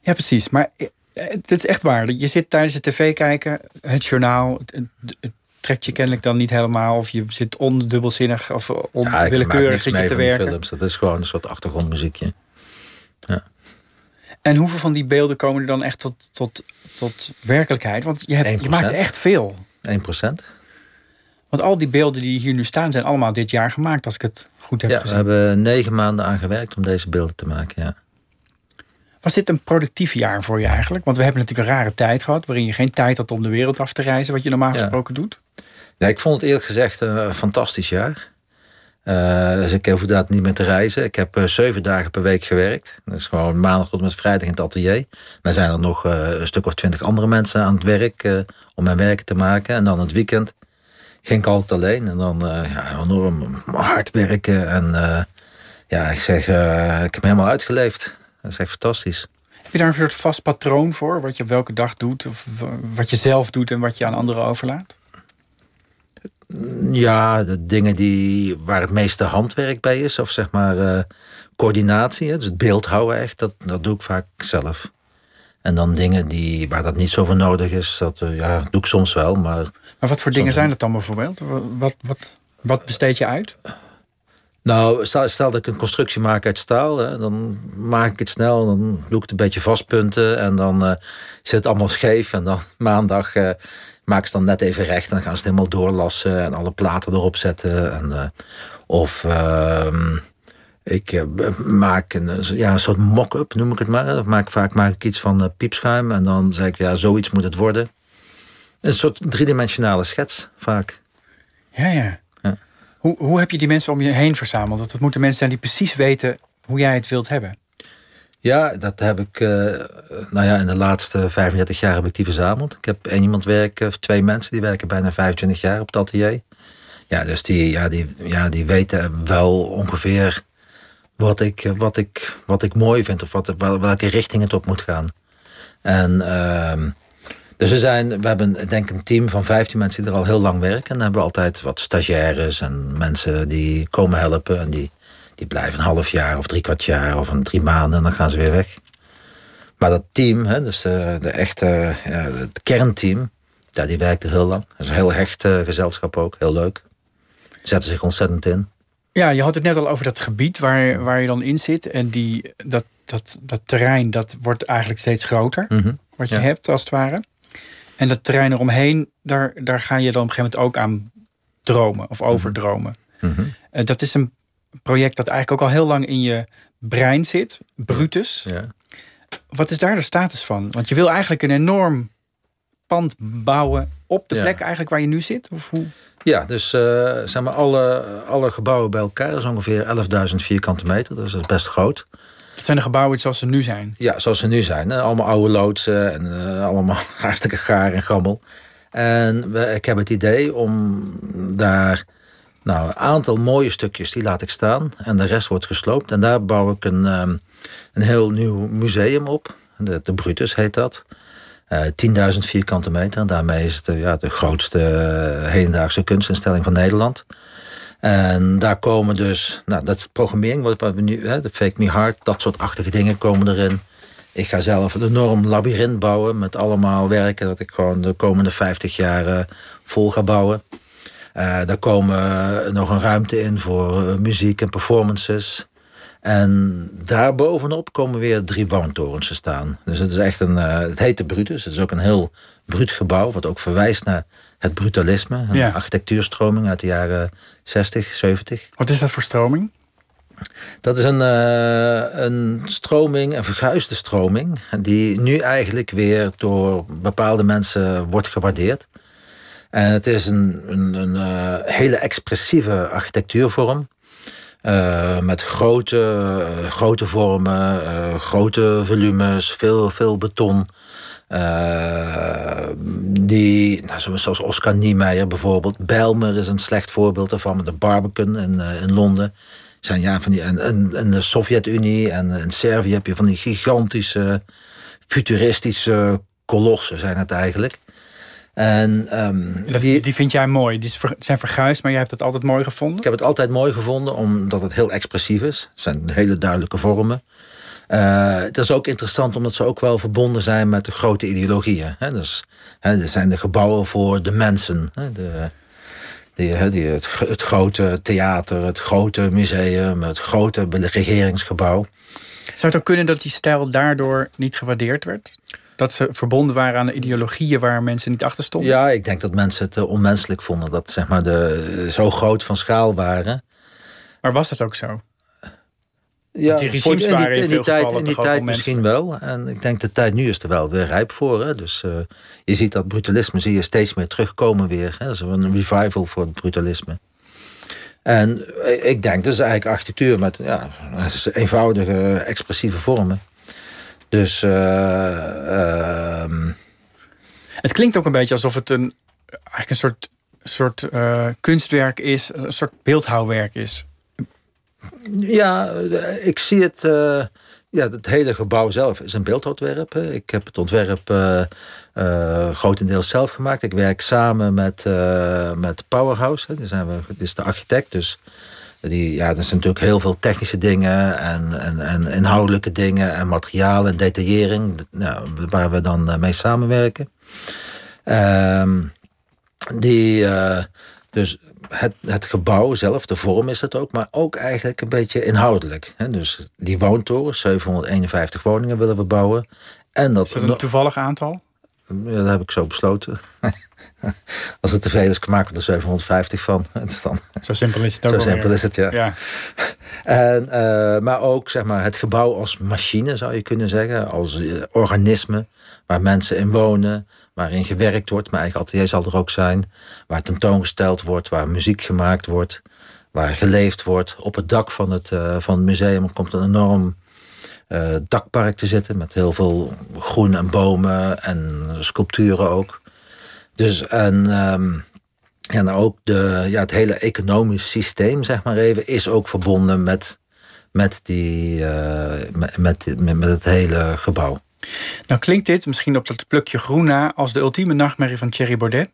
S4: Ja, precies. Maar het is echt waar. Je zit tijdens de tv kijken, het journaal, het, trekt je kennelijk dan niet helemaal. Of je zit ondubbelzinnig of onwillekeurig
S5: ja,
S4: te werken.
S5: Films. Dat is gewoon een soort achtergrondmuziekje. Ja.
S4: En hoeveel van die beelden komen er dan echt tot, tot, tot werkelijkheid? Want je, hebt, je maakt echt veel.
S5: 1 procent.
S4: Want al die beelden die hier nu staan zijn allemaal dit jaar gemaakt, als ik het goed heb
S5: ja,
S4: gezien.
S5: we hebben negen maanden aan gewerkt om deze beelden te maken, ja.
S4: Was dit een productief jaar voor je eigenlijk? Want we hebben natuurlijk een rare tijd gehad... waarin je geen tijd had om de wereld af te reizen... wat je normaal gesproken doet.
S5: Nee, ik vond het eerlijk gezegd een fantastisch jaar. Uh, dus ik hoef inderdaad niet meer te reizen. Ik heb uh, zeven dagen per week gewerkt. Dat is gewoon maandag tot met vrijdag in het atelier. Dan zijn er nog uh, een stuk of twintig andere mensen aan het werk om mijn werk te maken. En dan het weekend ging ik altijd alleen. En dan ja, enorm hard werken. En ja, ik zeg, ik heb me helemaal uitgeleefd. Dat is echt fantastisch.
S4: Heb je daar een soort vast patroon voor? Wat je op welke dag doet? Of wat je zelf doet en wat je aan anderen overlaat?
S5: Ja, de dingen die, waar het meeste handwerk bij is, of zeg maar uh, coördinatie, dus het beeld houden echt, dat, dat doe ik vaak zelf. En dan dingen die, waar dat niet zo voor nodig is, dat uh, ja, doe ik soms wel. Maar,
S4: maar wat voor dingen zijn het dan bijvoorbeeld? Wat, wat, wat besteed je uit?
S5: Nou, stel, stel, dat ik een constructie maak uit staal, hè, dan maak ik het snel, dan doe ik het een beetje vastpunten en dan uh, zit het allemaal scheef. En dan maandag uh, maak ze dan net even recht. En dan gaan ze het helemaal doorlassen en alle platen erop zetten. En, uh, of uh, ik uh, maak een, ja, een soort mock-up, noem ik het maar. Maak, vaak maak ik iets van uh, piepschuim en dan zeg ik, ja, zoiets moet het worden. Een soort driedimensionale schets, vaak.
S4: Ja, ja. ja. Hoe, hoe heb je die mensen om je heen verzameld? Dat moeten mensen zijn die precies weten hoe jij het wilt hebben.
S5: Ja, dat heb ik, uh, nou ja, in de laatste 35 jaar heb ik die verzameld. Ik heb één iemand werken, of twee mensen die werken bijna 25 jaar op het atelier. Ja, dus die, ja, die, ja, die weten wel ongeveer wat ik, wat ik, wat ik mooi vind of wat, welke richting het op moet gaan. En uh, dus we, zijn, we hebben denk ik een team van 15 mensen die er al heel lang werken. En dan hebben we altijd wat stagiaires en mensen die komen helpen en die die blijven een half jaar of drie kwart jaar of een drie maanden en dan gaan ze weer weg. Maar dat team, hè, dus de, de echte, ja, het kernteam, ja, die werkt er heel lang. Dat is een heel hecht uh, gezelschap ook, heel leuk. Zetten zich ontzettend in.
S4: Ja, je had het net al over dat gebied waar, waar je dan in zit. En die, dat, dat, dat terrein, dat wordt eigenlijk steeds groter. Mhm. Wat je hebt, als het ware. En dat terrein eromheen, daar, daar ga je dan op een gegeven moment ook aan dromen of overdromen. Mm -hmm. dat is een project dat eigenlijk ook al heel lang in je brein zit. Brutus. Ja. Wat is daar de status van? Want je wil eigenlijk een enorm pand bouwen op de plek eigenlijk waar je nu zit? Of hoe?
S5: Ja, dus uh, zeg maar alle, alle gebouwen bij elkaar is ongeveer 11.000 vierkante meter. Dus dat is best groot.
S4: Dat zijn de gebouwen zoals ze nu zijn?
S5: Ja, zoals ze nu zijn. Hè? Allemaal oude loodsen en uh, allemaal hartstikke gaar en gammel. En we, ik heb het idee om daar Nou, een aantal mooie stukjes die laat ik staan. En de rest wordt gesloopt. En daar bouw ik een, ehm, een heel nieuw museum op. De, de Brutus heet dat. Uh, eh, 10.000 vierkante meter. En daarmee is het ja, de grootste uh, hedendaagse kunstinstelling van Nederland. En daar komen dus, nou, dat is programmering, wat we nu, hè, de Fake Me Hard, dat soort achtige dingen komen erin. Ik ga zelf een enorm labyrint bouwen met allemaal werken dat ik gewoon de komende 50 jaar vol ga bouwen. Uh, daar komen nog een ruimte in voor muziek en performances. En daarbovenop komen weer drie woontorens te staan. Dus het is echt een. Uh, het heet de Brutus. Het is ook een heel bruut gebouw, wat ook verwijst naar het brutalisme. Een architectuurstroming uit de jaren 60, 70.
S4: Wat is dat voor stroming?
S5: Dat is een, uh, een stroming, een verguisde stroming, die nu eigenlijk weer door bepaalde mensen wordt gewaardeerd. En het is een, een, een uh, hele expressieve architectuurvorm. Uh, met grote, uh, grote vormen, grote volumes, veel, veel beton. die, nou, zoals Oscar Niemeyer bijvoorbeeld. Bijlmer is een slecht voorbeeld daarvan, met de Barbican in, in Londen. Zijn, ja, van die, en, en, de Sovjet-Unie en in Servië heb je van die gigantische, futuristische kolossen zijn het eigenlijk. En, um,
S4: die, die, vind jij mooi. Die zijn verguisd, maar jij hebt het altijd mooi gevonden?
S5: Ik heb het altijd mooi gevonden, omdat het heel expressief is. Het zijn hele duidelijke vormen. Uh, het is ook interessant omdat ze ook wel verbonden zijn met de grote ideologieën. Hè? Dus, hè, er zijn de gebouwen voor de mensen. Hè? De, die, die, het, het, grote theater, het grote museum, het grote regeringsgebouw.
S4: Zou het ook kunnen dat die stijl daardoor niet gewaardeerd werd? Dat ze verbonden waren aan de ideologieën waar mensen niet achter stonden?
S5: Ja, ik denk dat mensen het eh, onmenselijk vonden. Dat zeg maar de, zo groot van schaal waren.
S4: Maar was dat ook zo?
S5: Ja, die regimes in die, in die tijd, in die tijd misschien wel. En ik denk de tijd nu is er wel weer rijp voor. Hè. Dus uh, je ziet dat brutalisme zie je steeds meer terugkomen weer. Hè. Dat is een revival voor het brutalisme. En ik denk, dat is eigenlijk architectuur met ja, eenvoudige, expressieve vormen. Dus. Uh,
S4: Het klinkt ook een beetje alsof het een, eigenlijk een soort, soort uh, kunstwerk is, een soort beeldhouwwerk is.
S5: Ja, ik zie het. Uh, ja, het hele gebouw zelf is een beeldontwerp. Ik heb het ontwerp grotendeels zelf gemaakt. Ik werk samen met, met Powerhouse. Hè. Daar zijn we, dit is de architect. Dus die, ja, er zijn natuurlijk heel veel technische dingen en, en, en inhoudelijke dingen en materiaal en detaillering nou, waar we dan eh, mee samenwerken. Uh, die, uh, dus het, het gebouw zelf, de vorm is het ook, maar ook eigenlijk een beetje inhoudelijk. Hè? Dus die woontoren, 751 woningen willen we bouwen. En dat
S4: is dat een toevallig aantal?
S5: Ja, dat heb ik zo besloten. Als het te veel is, maken we er 750 van.
S4: Het dan, zo simpel is het ook.
S5: Zo simpel is het, ja. ja. En, uh, maar ook zeg maar, het gebouw als machine, zou je kunnen zeggen. Als uh, organisme waar mensen in wonen. Waarin gewerkt wordt. Maar eigen atelier zal er ook zijn. Waar tentoongesteld wordt. Waar muziek gemaakt wordt. Waar geleefd wordt. Op het dak van het, uh, van het museum komt een enorm dakpark te zitten. Met heel veel groen en bomen. En sculpturen ook. Dus en, um, en ook de, ja, het hele economisch systeem, zeg maar even, is ook verbonden met, met, die, uh, met, met, met, het hele gebouw.
S4: Nou klinkt dit misschien op dat plukje groen na als de ultieme nachtmerrie van Thierry Baudet.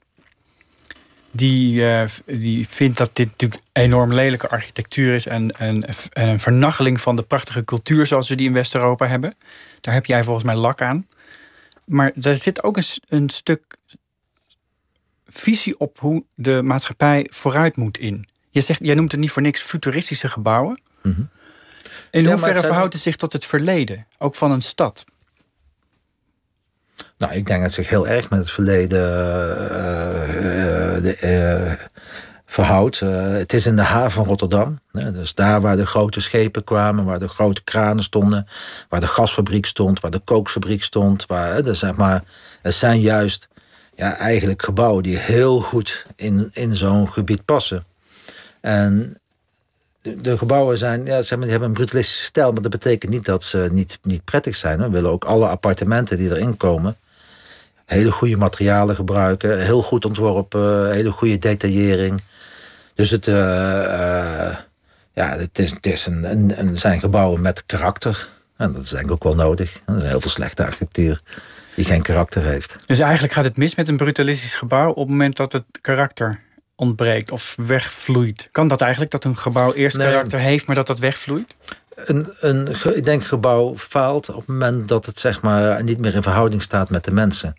S4: Die, uh, die vindt dat dit natuurlijk enorm lelijke architectuur is en, en, en een vernachteling van de prachtige cultuur zoals we die in West-Europa hebben. Daar heb jij volgens mij lak aan. Maar daar zit ook een, een stuk visie op hoe de maatschappij vooruit moet in. Je zegt, jij noemt het niet voor niks futuristische gebouwen. Mhm. In hoeverre verhoudt het zich tot het verleden, ook van een stad?
S5: Nou, ik denk dat het zich heel erg met het verleden uh, verhoudt. het is in de haven van Rotterdam. dus daar waar de grote schepen kwamen, waar de grote kranen stonden, waar de gasfabriek stond, waar de kookfabriek stond. Waar, dus zeg maar, het zijn juist ja, eigenlijk gebouwen die heel goed in, in zo'n gebied passen. En de, gebouwen zijn, ja, zeg hebben een brutalistische stijl, maar dat betekent niet dat ze niet, niet prettig zijn. We willen ook alle appartementen die erin komen, hele goede materialen gebruiken, heel goed ontworpen, hele goede detaillering. Dus het, ja, het, is, het is een, een, zijn gebouwen met karakter. En dat is denk ik ook wel nodig. Er is heel veel slechte architectuur die geen karakter heeft.
S4: Dus eigenlijk gaat het mis met een brutalistisch gebouw op het moment dat het karakter ontbreekt of wegvloeit. Kan dat eigenlijk dat een gebouw eerst karakter heeft, maar dat dat wegvloeit?
S5: Een, een, ik denk gebouw faalt op het moment dat het zeg maar niet meer in verhouding staat met de mensen.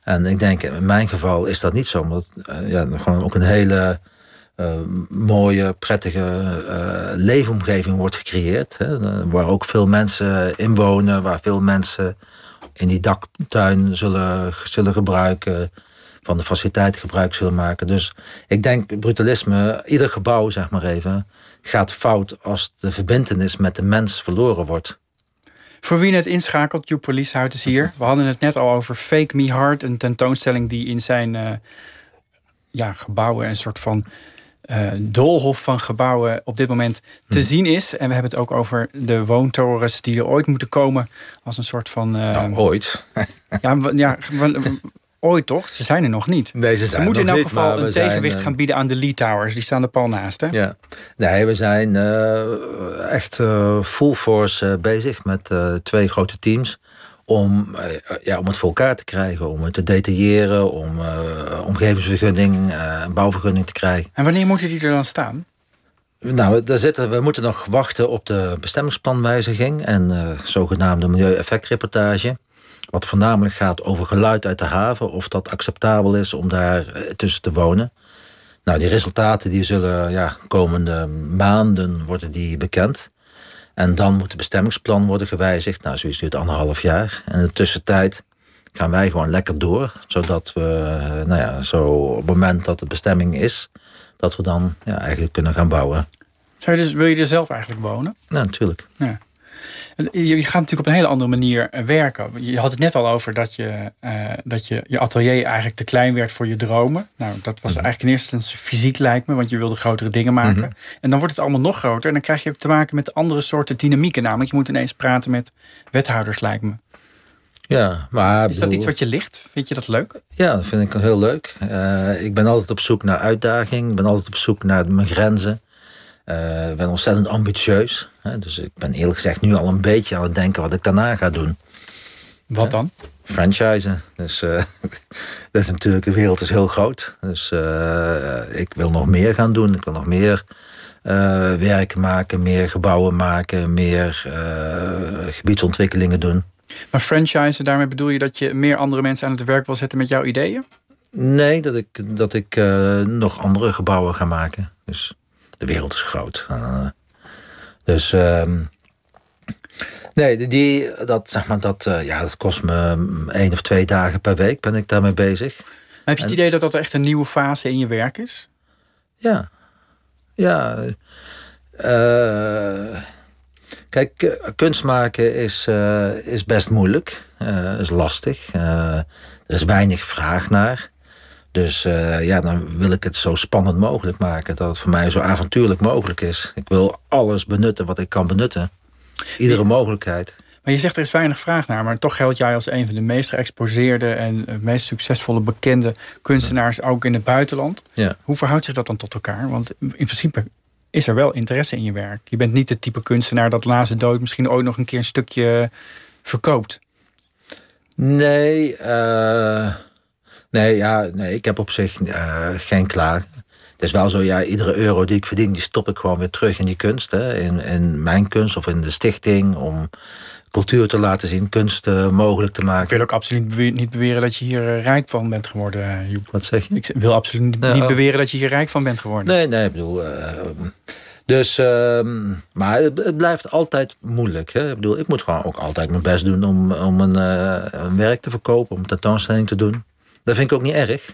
S5: En ik denk in mijn geval is dat niet zo, omdat uh, ja, gewoon ook een hele uh, mooie, prettige uh, leefomgeving wordt gecreëerd. Hè, waar ook veel mensen in wonen, waar veel mensen in die daktuin zullen, zullen gebruiken, van de faciliteit gebruik zullen maken. Dus ik denk brutalisme, ieder gebouw zeg maar even, gaat fout als de verbindenis met de mens verloren wordt.
S4: Voor wie net inschakelt, Joep Policehout is hier. We hadden het net al over Fake Me Hard, een tentoonstelling die in zijn uh, ja, gebouwen een soort van uh, doolhof van gebouwen op dit moment te hmm. zien is. En we hebben het ook over de woontorens die er ooit moeten komen als een soort van.
S5: Uh, nou, ooit.
S4: ja, ja, ooit toch? Ze zijn er nog niet.
S5: Nee, ze, zijn
S4: moeten
S5: in
S4: elk geval een tegenwicht
S5: eh,
S4: gaan bieden aan de Lee Towers. Die staan er pal naast, hè?
S5: Ja. Nee, we zijn echt full force bezig met twee grote teams om, eh, ja, om het voor elkaar te krijgen, om het te detailleren, om uh, omgevingsvergunning, uh, bouwvergunning te krijgen.
S4: En wanneer moeten die er dan staan?
S5: Nou, daar zitten, we moeten nog wachten op de bestemmingsplanwijziging en uh, zogenaamde milieueffectreportage. Wat voornamelijk gaat over geluid uit de haven, of dat acceptabel is om daar tussen te wonen. Nou, die resultaten die zullen ja, komende maanden worden die bekend. En dan moet het bestemmingsplan worden gewijzigd. Nou, zoiets duurt anderhalf jaar. En in de tussentijd gaan wij gewoon lekker door. Zodat we, nou ja, zo op het moment dat de bestemming is, dat we dan ja, eigenlijk kunnen gaan bouwen.
S4: Zou je dus, wil je er zelf eigenlijk wonen?
S5: Ja, natuurlijk. Ja.
S4: Je gaat natuurlijk op een hele andere manier eh, werken. Je had het net al over dat je, uh, dat je, je atelier eigenlijk te klein werd voor je dromen. Nou, dat was mhm. eigenlijk in eerste instantie fysiek lijkt me, want je wilde grotere dingen maken. Mhm. En dan wordt het allemaal nog groter. En dan krijg je ook te maken met andere soorten dynamieken. Namelijk, je moet ineens praten met wethouders, lijkt me.
S5: Ja, maar.
S4: Is dat iets wat je ligt? Vind je dat leuk?
S5: Ja, dat vind ik heel leuk. Uh, ik ben altijd op zoek naar uitdaging. Ik ben altijd op zoek naar mijn grenzen. Uh, ik ben ontzettend ambitieus. Hè, dus ik ben eerlijk gezegd nu al een beetje aan het denken wat ik daarna ga doen.
S4: Wat dan?
S5: franchisen. Dus uh, dat is natuurlijk, de wereld is heel groot. Dus uh, ik wil nog meer gaan doen. Ik wil nog meer werken maken, meer gebouwen maken, meer gebiedsontwikkelingen doen.
S4: Maar franchisen, daarmee bedoel je dat je meer andere mensen aan het werk wil zetten met jouw ideeën?
S5: Nee, dat ik, dat ik nog andere gebouwen ga maken. Dus de wereld is groot. Uh, dus um, nee, die, dat, zeg maar, dat, uh, ja, dat kost me één of twee dagen per week ben ik daarmee bezig.
S4: heb je het idee dat dat echt een nieuwe fase in je werk is?
S5: Ja, ja. Uh, kijk, kunst maken is, is best moeilijk, is lastig. er is weinig vraag naar. Dus uh, ja, dan wil ik het zo spannend mogelijk maken. Dat het voor mij zo avontuurlijk mogelijk is. Ik wil alles benutten wat ik kan benutten. Iedere mogelijkheid.
S4: Maar je zegt er is weinig vraag naar. Maar toch geldt jij als een van de meest geëxposeerde... en meest succesvolle bekende kunstenaars ook in het buitenland.
S5: Ja.
S4: Hoe verhoudt zich dat dan tot elkaar? Want in principe is er wel interesse in je werk. Je bent niet het type kunstenaar dat laatste dood... misschien ooit nog een keer een stukje verkoopt.
S5: Nee, uh... Nee, ja, nee, ik heb op zich uh, geen klaar. Het is wel zo, ja, iedere euro die ik verdien, die stop ik gewoon weer terug in die kunst. Hè? In, in mijn kunst of in de stichting. Om cultuur te laten zien, kunst uh, mogelijk te maken.
S4: Ik wil ook absoluut niet beweren dat je hier uh, rijk van bent geworden, Joep.
S5: Wat zeg je?
S4: Ik wil absoluut niet, niet beweren dat je hier rijk van bent geworden.
S5: Nee, nee, ik bedoel... dus, ehm, maar het, blijft altijd moeilijk. Hè? Ik bedoel, ik moet gewoon ook altijd mijn best doen om, om een, een werk te verkopen, om een tentoonstelling te doen. Dat vind ik ook niet erg.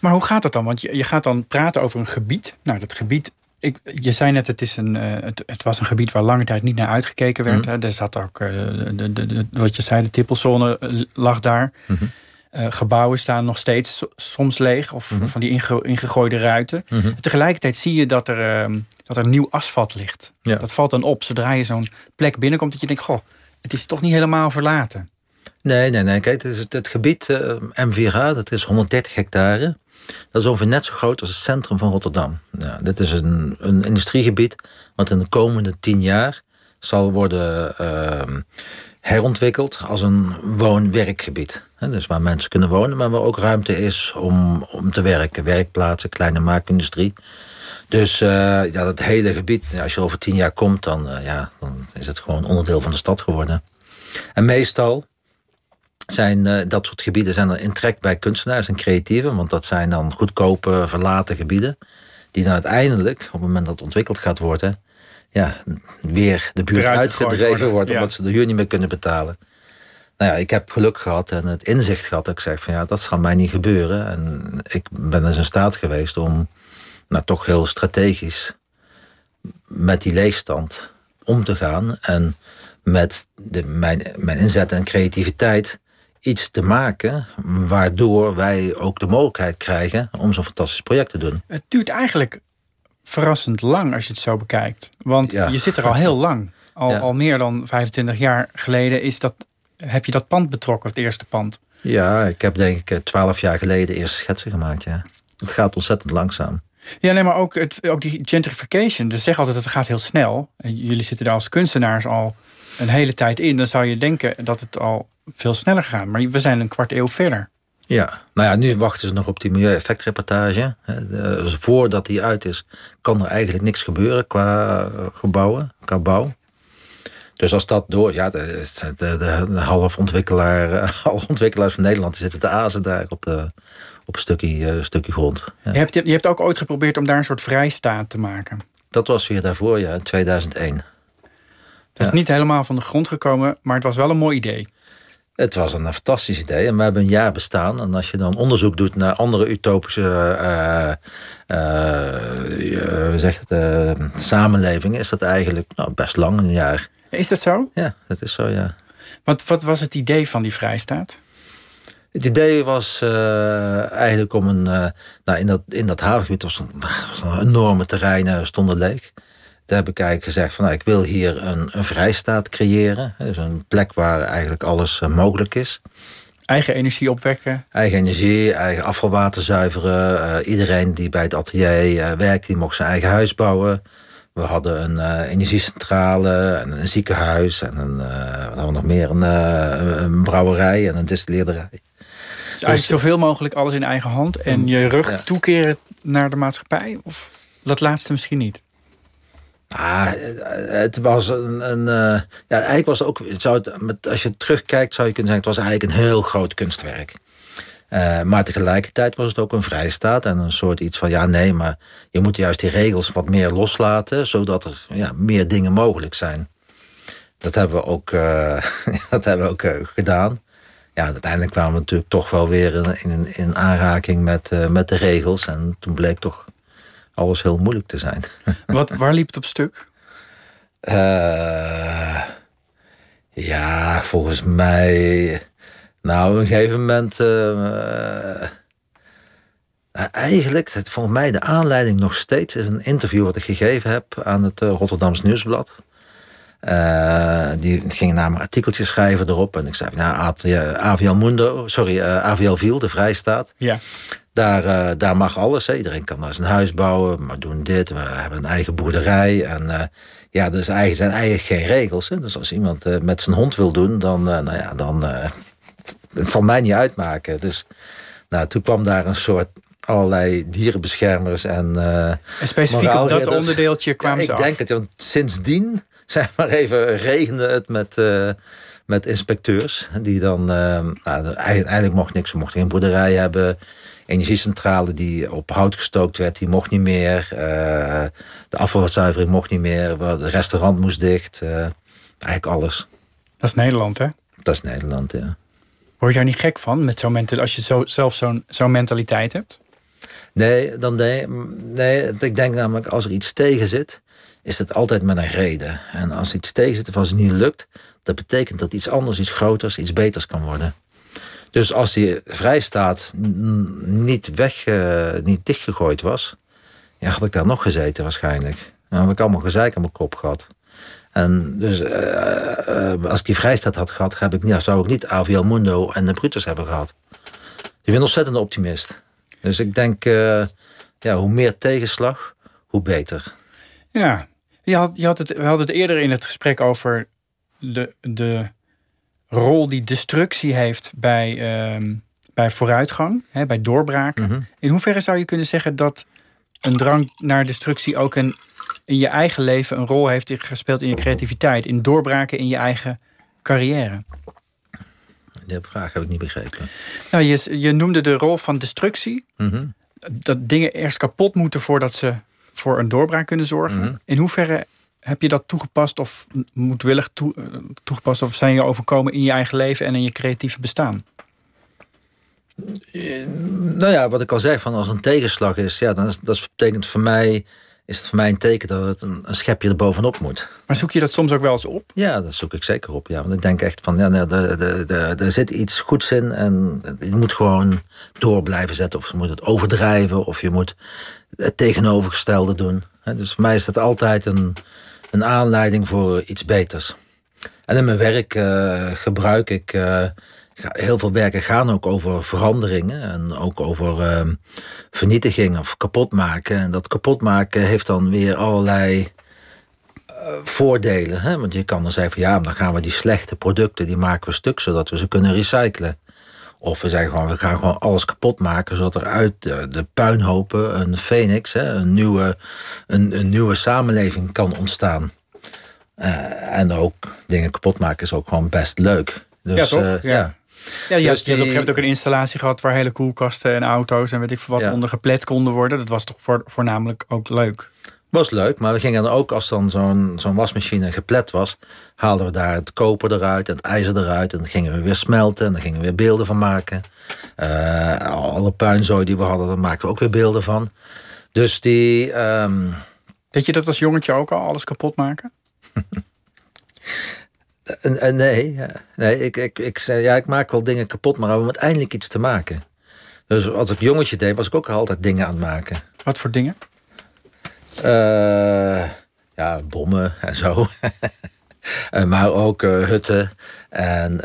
S4: Maar hoe gaat dat dan? Want je, je gaat dan praten over een gebied. Nou, dat gebied ik, je zei net, het, is een, uh, het, het, was een gebied waar lange tijd niet naar uitgekeken werd. Mm. Hè. Er zat ook, uh, de, de, de, wat je zei, de tippelzone eh, lag daar. Mm -hmm. uh, gebouwen staan nog steeds soms leeg of mm -hmm. van die inge, ingegooide ruiten. -hmm. Tegelijkertijd zie je dat er, uh, dat er nieuw asfalt ligt. Ja. Dat valt dan op zodra je zo'n plek binnenkomt dat je denkt, goh, het is toch niet helemaal verlaten.
S5: Nee, nee, nee. Kijk, het, is het, gebied uh, M4H, dat is 130 hectare. Dat is ongeveer net zo groot als het centrum van Rotterdam. Dit is een, een industriegebied wat in de komende tien jaar zal worden uh, herontwikkeld als een woon-werkgebied. Dus waar mensen kunnen wonen, maar waar ook ruimte is om, om te werken. Werkplaatsen, kleine maakindustrie. Dus uh, ja, dat hele gebied, als je over tien jaar komt, dan, uh, ja, dan is het gewoon onderdeel van de stad geworden. En meestal zijn uh, dat soort gebieden zijn er in trek bij kunstenaars en creatieven, want dat zijn dan goedkope, verlaten gebieden, die dan uiteindelijk, op het moment dat het ontwikkeld gaat worden, ja, weer de buurt uitgedreven wordt, omdat ze de huur niet meer kunnen betalen. Nou ja, ik heb geluk gehad en het inzicht gehad dat ik zeg van ja, dat zal mij niet gebeuren. En ik ben dus in staat geweest om nou, toch heel strategisch met die leegstand om te gaan. En met de, mijn, mijn inzet en creativiteit iets te maken waardoor wij ook de mogelijkheid krijgen om zo'n fantastisch project te doen.
S4: Het duurt eigenlijk verrassend lang als je het zo bekijkt. Want je zit er al heel lang. Al, al meer dan 25 jaar geleden is dat, heb je dat pand betrokken, het eerste pand.
S5: Ja, ik heb denk ik 12 jaar geleden eerste schetsen gemaakt. Ja. Het gaat ontzettend langzaam.
S4: Ja, nee, maar ook, het, ook die gentrification. Dus zeg altijd dat het gaat heel snel. En jullie zitten daar als kunstenaars al een hele tijd in. Dan zou je denken dat het al veel sneller gaat. Maar we zijn een kwart eeuw verder.
S5: Ja, nou ja, nu wachten ze nog op die milieueffectreportage. Dus voordat die uit is, kan er eigenlijk niks gebeuren qua eh, gebouwen, qua bouw. Dus als dat door, ja, de, de, de, de half ontwikkelaar, eh, alle ontwikkelaars van Nederland zitten te azen daar op, de, op een stukje, uh, stukje grond.
S4: Ja. Je, hebt, je hebt ook ooit geprobeerd om daar een soort vrijstaat te maken.
S5: Dat was weer daarvoor, ja, in 2001.
S4: Het is niet helemaal van de grond gekomen, maar het was wel een mooi idee.
S5: Het was een fantastisch idee en we hebben een jaar bestaan. En als je dan onderzoek doet naar andere utopische uh, uh, zeg het, samenlevingen, is dat eigenlijk nou, best lang, een jaar.
S4: Is dat zo?
S5: Ja, dat is zo, ja.
S4: Wat, wat was het idee van die vrijstaat?
S5: Het idee was eigenlijk om een. nou, in dat, in dat havengebied was een, was een enorme terreinen stonden leeg. Daar heb ik eigenlijk gezegd van nou, ik wil hier een, een vrijstaat creëren. Dus een plek waar eigenlijk alles uh, mogelijk is.
S4: Eigen energie opwekken.
S5: Eigen energie, eigen afvalwater zuiveren. Uh, iedereen die bij het atelier uh, werkt, die mocht zijn eigen huis bouwen. We hadden een energiecentrale en een ziekenhuis en een, wat hadden we nog meer? Een, een brouwerij en een distilleerderij. Dus
S4: eigenlijk dus, zoveel mogelijk alles in eigen hand en je rug ja. toekeren naar de maatschappij? Of dat laatste misschien niet?
S5: Ah, het was een. een uh, ja, eigenlijk was het ook. Zou het, als je terugkijkt, zou je kunnen zeggen: het was eigenlijk een heel groot kunstwerk. Uh, maar tegelijkertijd was het ook een vrijstaat en een soort iets van: ja, nee, maar je moet juist die regels wat meer loslaten, zodat er ja, meer dingen mogelijk zijn. Dat hebben we ook, uh, dat hebben we ook gedaan. Ja, uiteindelijk kwamen we natuurlijk toch wel weer in, in, in aanraking met, met de regels. En toen bleek toch alles heel moeilijk te zijn.
S4: Wat, waar liep het op stuk?
S5: Uh, ja, volgens mij. Nou, op een gegeven moment. Uh, eigenlijk, het, volgens mij de aanleiding nog steeds is een interview wat ik gegeven heb aan het Rotterdams Nieuwsblad. Uh, die ging namelijk artikeltjes schrijven erop. En ik zei, nou, AVL Mundo, sorry, uh, AVL Viel, de Vrijstaat.
S4: Ja.
S5: Daar, uh, daar mag alles. Hè. Iedereen kan daar zijn huis bouwen, maar doen dit. We hebben een eigen boerderij. En ja, er zijn eigenlijk geen regels. Hè. Dus als iemand met zijn hond wil doen, dan, nou ja, dan het zal mij niet uitmaken. Dus nou, toen kwam daar een soort allerlei dierenbeschermers en. en
S4: specifiek op dat onderdeeltje kwamen ja,
S5: ze Ik denk het, want sindsdien zeg maar even, regende het met, uh, met inspecteurs. Die dan, uh, nou, eigenlijk mocht niks. Ze mochten geen boerderij hebben. Energiecentrale die op hout gestookt werd, die mocht niet meer. Uh, de afvalzuivering mocht niet meer. Het restaurant moest dicht. eigenlijk alles.
S4: Dat is Nederland, hè?
S5: Dat is Nederland, ja.
S4: Word je daar niet gek van met zo'n als je zo, zelf zo'n zo'n mentaliteit hebt?
S5: Nee, dan nee, nee. Ik denk namelijk als er iets tegen zit, is het altijd met een reden. En als iets tegen zit of als het niet lukt, dat betekent dat iets anders, iets groters, iets beters kan worden. Dus als die vrijstaat niet weg, uh, niet dichtgegooid was, ja, had ik daar nog gezeten waarschijnlijk. Dan had ik allemaal gezeik aan mijn kop gehad. En dus uh, uh, als ik die vrijstaat had gehad, heb ik, ja, zou ik niet AVL Mundo en de Brutus hebben gehad. Je bent een ontzettende optimist. Dus ik denk, ja, hoe meer tegenslag, hoe beter.
S4: Ja, je had, je had het, we hadden het eerder in het gesprek over de, de rol die destructie heeft bij, ehm, bij vooruitgang, hè, bij doorbraken. Mhm. In hoeverre zou je kunnen zeggen dat een drang naar destructie ook een, in je eigen leven een rol heeft gespeeld in je creativiteit, in doorbraken in je eigen carrière?
S5: Die vraag heb ik niet begrepen.
S4: Nou, je, je noemde de rol van destructie. Mhm. Dat dingen eerst kapot moeten voordat ze voor een doorbraak kunnen zorgen. Mhm. In hoeverre heb je dat toegepast of moedwillig toe, eh, toegepast of zijn je overkomen in je eigen leven en in je creatieve bestaan?
S5: Eh, nou ja, wat ik al zei, van als een tegenslag is, ja, dan is, dat betekent voor mij, is het voor mij een teken dat het een, een, schepje er bovenop moet.
S4: Maar zoek je dat soms ook wel eens op?
S5: Ja, dat zoek ik zeker op. Ja. Want ik denk echt van, ja, nou, er zit iets goeds in en je moet gewoon door blijven zetten. Of je moet het overdrijven, of je moet het tegenovergestelde doen. Dus voor mij is dat altijd een, een aanleiding voor iets beters. En in mijn werk uh, gebruik ik. Uh, heel veel werken gaan ook over veranderingen en ook over uh, vernietiging of kapotmaken. En dat kapotmaken heeft dan weer allerlei voordelen. Hè? Want je kan dan zeggen van ja, dan gaan we die slechte producten die maken we stuk zodat we ze kunnen recyclen. Of we zeggen gewoon, we gaan gewoon alles kapot maken, zodat er uit de, de puinhopen een phoenix, hè, een, nieuwe, een, een nieuwe samenleving kan ontstaan. Uh, en ook dingen kapot maken is ook gewoon best leuk. Dus,
S4: ja, toch? Uh, ja. ja. Ja, je, dus hebt, op een gegeven moment ook een installatie gehad waar hele koelkasten en auto's en weet ik veel wat onder geplet konden worden. Dat was toch voor, voornamelijk ook leuk
S5: was leuk, maar we gingen dan ook, als dan zo'n zo'n wasmachine geplet was, haalden we daar het koper eruit en het ijzer eruit. En dan gingen we weer smelten en dan gingen we weer beelden van maken. Uh, alle puinzooi die we hadden, daar maakten we ook weer beelden van. Dus die. Um...
S4: Deed je dat als jongetje ook al, alles kapot maken?
S5: nee, nee ik, ik, ik, zei, ja, ik maak wel dingen kapot, maar om uiteindelijk iets te maken. Dus als ik jongetje deed, was ik ook altijd dingen aan het maken.
S4: Wat voor dingen?
S5: Uh, ja, bommen en zo. Eh, maar ook uh, hutten en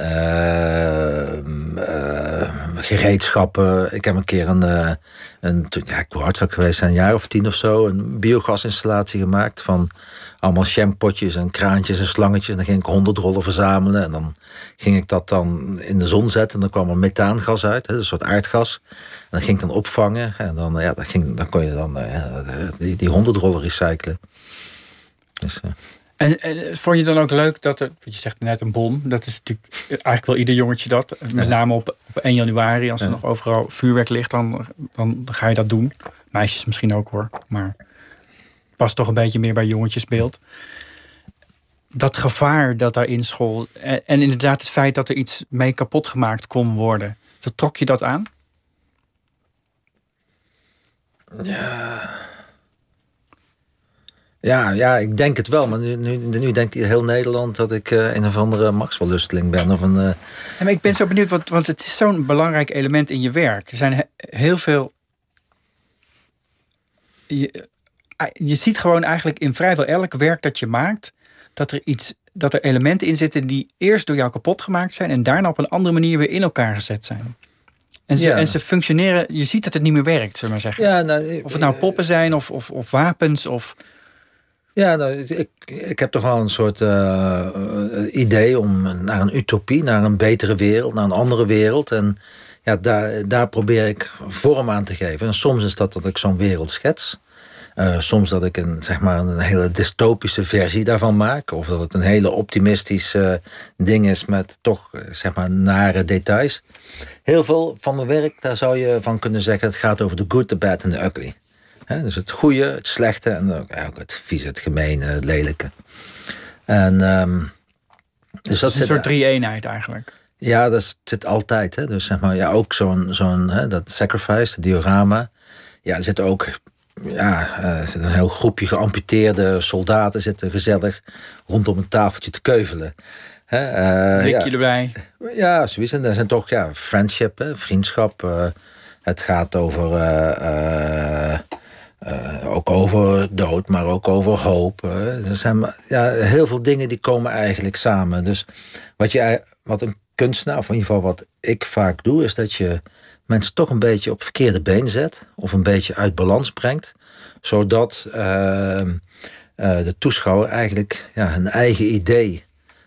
S5: gereedschappen. Ik heb een keer een, een ja, ik hartstikke geweest, een jaar of tien of zo, een biogasinstallatie gemaakt van allemaal shampotjes en kraantjes en slangetjes. En dan ging ik honderd rollen verzamelen. En dan ging ik dat dan in de zon zetten. En dan kwam er methaangas uit, een soort aardgas. En dan ging ik dan opvangen. En dan, ja, dan, ging, dan kon je dan die, die honderd rollen recyclen.
S4: Dus. En, en, vond je dan ook leuk dat er, je zegt net een bom, dat is natuurlijk eigenlijk wel ieder jongetje dat. Met name op, op 1 januari, als er nog overal vuurwerk ligt, dan, dan ga je dat doen. Meisjes misschien ook hoor, maar past toch een beetje meer bij jongetjesbeeld. Dat gevaar dat daar in school. En, en inderdaad, het feit dat er iets mee kapot gemaakt kon worden. Dat trok je dat aan?
S5: Ja. Ja, ja, ik denk het wel. Maar nu, nu, nu denkt heel Nederland dat ik uh, een of andere Maxwell-lusteling ben. Of een, uh...
S4: ja, maar ik ben zo benieuwd, want, want het is zo'n belangrijk element in je werk. Er zijn heel veel je ziet gewoon eigenlijk in vrijwel elk werk dat je maakt, dat er iets, dat er elementen in zitten die eerst door jou kapot gemaakt zijn en daarna op een andere manier weer in elkaar gezet zijn. En ze, en ze functioneren, je ziet dat het niet meer werkt, zullen we maar zeggen. Ja, nou, of het nou poppen zijn of, of, of wapens of.
S5: Ja, nou, ik, ik heb toch wel een soort uh, idee om naar een utopie, naar een betere wereld, naar een andere wereld. En ja, daar, daar probeer ik vorm aan te geven. En soms is dat dat ik zo'n wereld schets. Uh, soms dat ik een, zeg maar een hele dystopische versie daarvan maak. Of dat het een hele optimistische ding is met toch eh, zeg maar nare details. Heel veel van mijn werk, daar zou je van kunnen zeggen... het gaat over de good, the bad en the ugly. Dus het goede, het slechte en ook, het vieze, het gemene, het lelijke. En, um,
S4: dus dat is een soort drie-eenheid eigenlijk.
S5: Ja, dat zit altijd. Hè? Dus zeg maar, ja, ook zo'n zo'n dat sacrifice, het diorama. Ja, er zit ook ja, er zit een heel groepje geamputeerde soldaten zitten gezellig rondom een tafeltje te keuvelen.
S4: Hè, uh, ja. erbij.
S5: Ja, zoiets. En er zijn toch ja, friendship, hè, vriendschap. Uh, het gaat over, uh, ook over dood, maar ook over hoop. er zijn ja, heel veel dingen die komen eigenlijk samen. Dus wat, je, wat een kunstenaar, of in ieder geval wat ik vaak doe, is dat je mensen toch een beetje op verkeerde been zet. Of een beetje uit balans brengt. Zodat ehm, eh, de toeschouwer eigenlijk ja, een eigen idee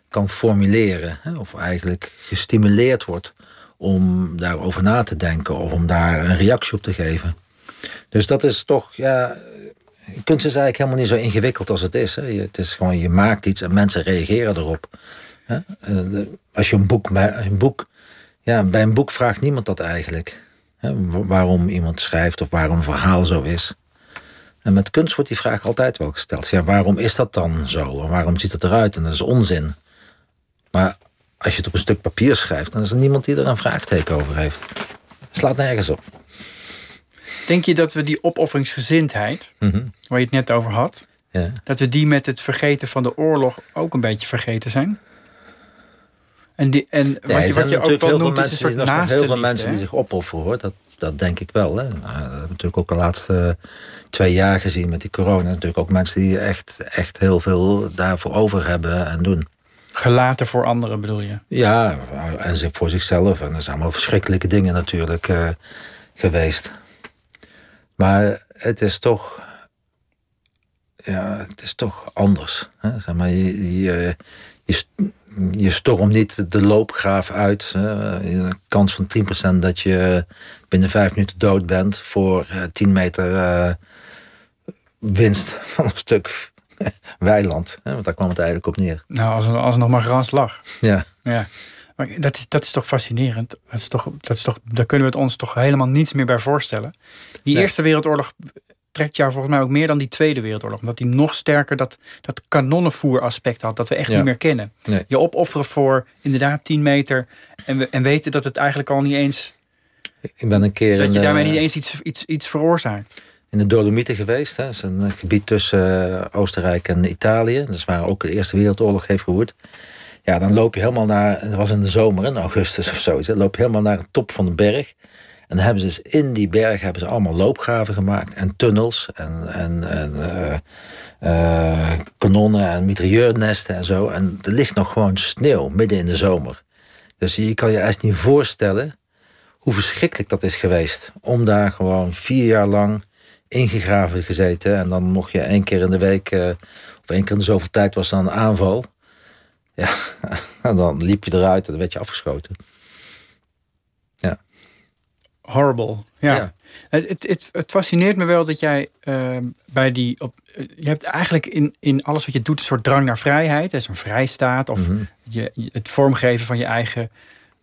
S5: kan formuleren. Hè, of eigenlijk gestimuleerd wordt om daarover na te denken. Of om daar een reactie op te geven. Dus dat is toch, ja, kunst is eigenlijk helemaal niet zo ingewikkeld als het is. Hè. Het is gewoon, je maakt iets en mensen reageren erop. Hè. Eh, als je een boek, een boek, ja, bij een boek vraagt niemand dat eigenlijk. Hè, waarom iemand schrijft of waarom een verhaal zo is. En met kunst wordt die vraag altijd wel gesteld. Ja, waarom is dat dan zo? En waarom ziet het eruit? En dat is onzin. Maar als je het op een stuk papier schrijft, dan is er niemand die er een vraagteken over heeft. slaat nergens op.
S4: Denk je dat we die opofferingsgezindheid, mhm. waar je het net over had, ja. dat we die met het vergeten van de oorlog ook een beetje vergeten zijn? En, die, en wat je, wat je ook wel noemt, is een soort naaste
S5: Heel veel mensen die zich opofferen, hoor. Dat, dat denk ik wel. Hè. Nou, dat hebben we natuurlijk ook de laatste twee jaar gezien met die corona. Natuurlijk ook mensen die echt, echt heel veel daarvoor over hebben en doen.
S4: Gelaten voor anderen bedoel je?
S5: Ja, en voor zichzelf. En dat zijn allemaal verschrikkelijke dingen natuurlijk uh, geweest. Maar het is toch. Ja, het is toch anders. Hè? Zeg maar, je, je, je, je stormt niet de loopgraaf uit. Een kans van 10% dat je binnen vijf minuten dood bent voor 10 eh, meter uh, winst van een stuk weiland. Hè? Want daar kwam het eigenlijk op neer.
S4: Nou, als er, als er nog maar gras lag.
S5: Ja.
S4: ja. Maar dat is, dat is toch fascinerend. Dat is toch, dat is toch, daar kunnen we het ons toch helemaal niets meer bij voorstellen. Die Eerste Wereldoorlog trekt jou volgens mij ook meer dan die Tweede Wereldoorlog. Omdat die nog sterker dat, dat kanonnenvoer aspect had. Dat we echt niet meer kennen. Je opofferen voor inderdaad 10 meter. En, we, en weten dat het eigenlijk al niet eens...
S5: Ik ben een keer
S4: dat je daarmee niet eens iets, iets, iets veroorzaakt.
S5: In de Dolomieten geweest. Dat is een gebied tussen uh, Oostenrijk en Italië. Dat is waar ook de Eerste Wereldoorlog heeft gehoord. Ja, dan loop je helemaal naar... Het was in de zomer, in augustus of zo. Dan loop je helemaal naar de top van de berg. En dan hebben ze dus in die berg hebben ze allemaal loopgraven gemaakt en tunnels en, en, en uh, uh, kanonnen en mitrailleurnesten en zo. En er ligt nog gewoon sneeuw midden in de zomer. Dus je kan je echt niet voorstellen hoe verschrikkelijk dat is geweest. Om daar gewoon vier jaar lang ingegraven gezeten. En dan mocht je één keer in de week, uh, of één keer in de zoveel tijd was dan een aanval. Ja, en dan liep je eruit en dan werd je afgeschoten
S4: horrible. Ja. Het, het, het, fascineert me wel dat jij uh, bij die. Op, je hebt eigenlijk in, in alles wat je doet een soort drang naar vrijheid. Dat is een vrijstaat. Of mhm. je, het vormgeven van je eigen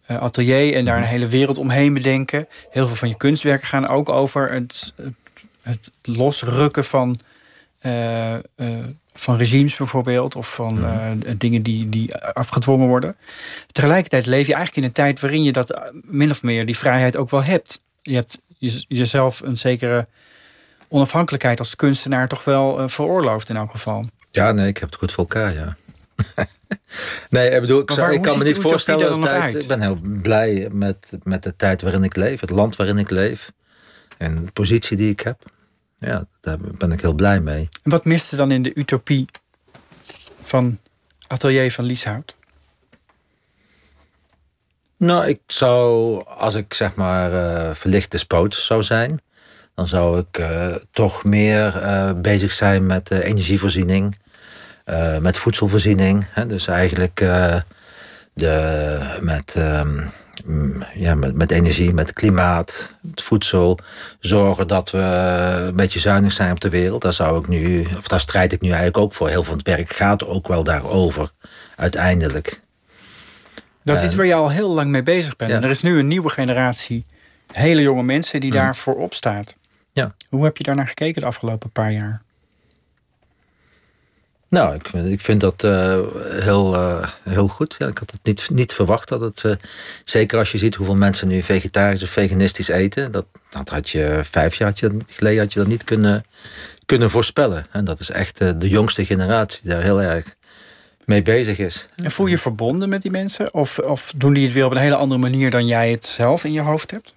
S4: uh, atelier. En daar een mhm. hele wereld omheen bedenken. Heel veel van je kunstwerken gaan ook over het, het losrukken van. Uh, van regimes bijvoorbeeld, of van uh, dingen die, die afgedwongen worden. Tegelijkertijd leef je eigenlijk in een tijd waarin je dat eh, min of meer die vrijheid ook wel hebt. Je hebt jezelf een zekere onafhankelijkheid als kunstenaar toch wel veroorloofd in elk geval.
S5: Ja, nee, ik heb het goed voor elkaar, ja. nee, ik bedoel, ik, ik kan me niet voorstellen. Dat tijd, ik ben heel blij met, met de tijd waarin ik leef, het land waarin ik leef en de positie die ik heb ja, daar ben ik heel blij mee.
S4: En wat miste dan in de utopie van Atelier van Lieshout?
S5: Nou, ik zou, als ik zeg maar uh, verlicht despoot zou zijn, dan zou ik uh, toch meer uh, bezig zijn met energievoorziening, met voedselvoorziening. Hè, dus eigenlijk de, met um, Mm, ja, met, met energie, met klimaat, het voedsel. Zorgen dat we een beetje zuinig zijn op de wereld. Daar, zou ik nu, of daar strijd ik nu eigenlijk ook voor. Heel veel van het werk gaat ook wel daarover, uiteindelijk.
S4: Dat is iets waar je al heel lang mee bezig bent. En er is nu een nieuwe generatie hele jonge mensen die mm. daarvoor opstaat.
S5: Ja.
S4: Hoe heb je daar naar gekeken de afgelopen paar jaar?
S5: Nou, ik, ik vind dat uh, heel, uh, heel goed. Ja, ik had het niet, niet verwacht dat het. Uh, zeker als je ziet hoeveel mensen nu vegetarisch of veganistisch eten. Dat, dat had je vijf jaar geleden had je dat niet kunnen, kunnen voorspellen. En dat is echt de jongste generatie die daar heel erg mee bezig is.
S4: En voel je verbonden met die mensen? Of, of doen die het weer op een hele andere manier dan jij het zelf in je hoofd hebt?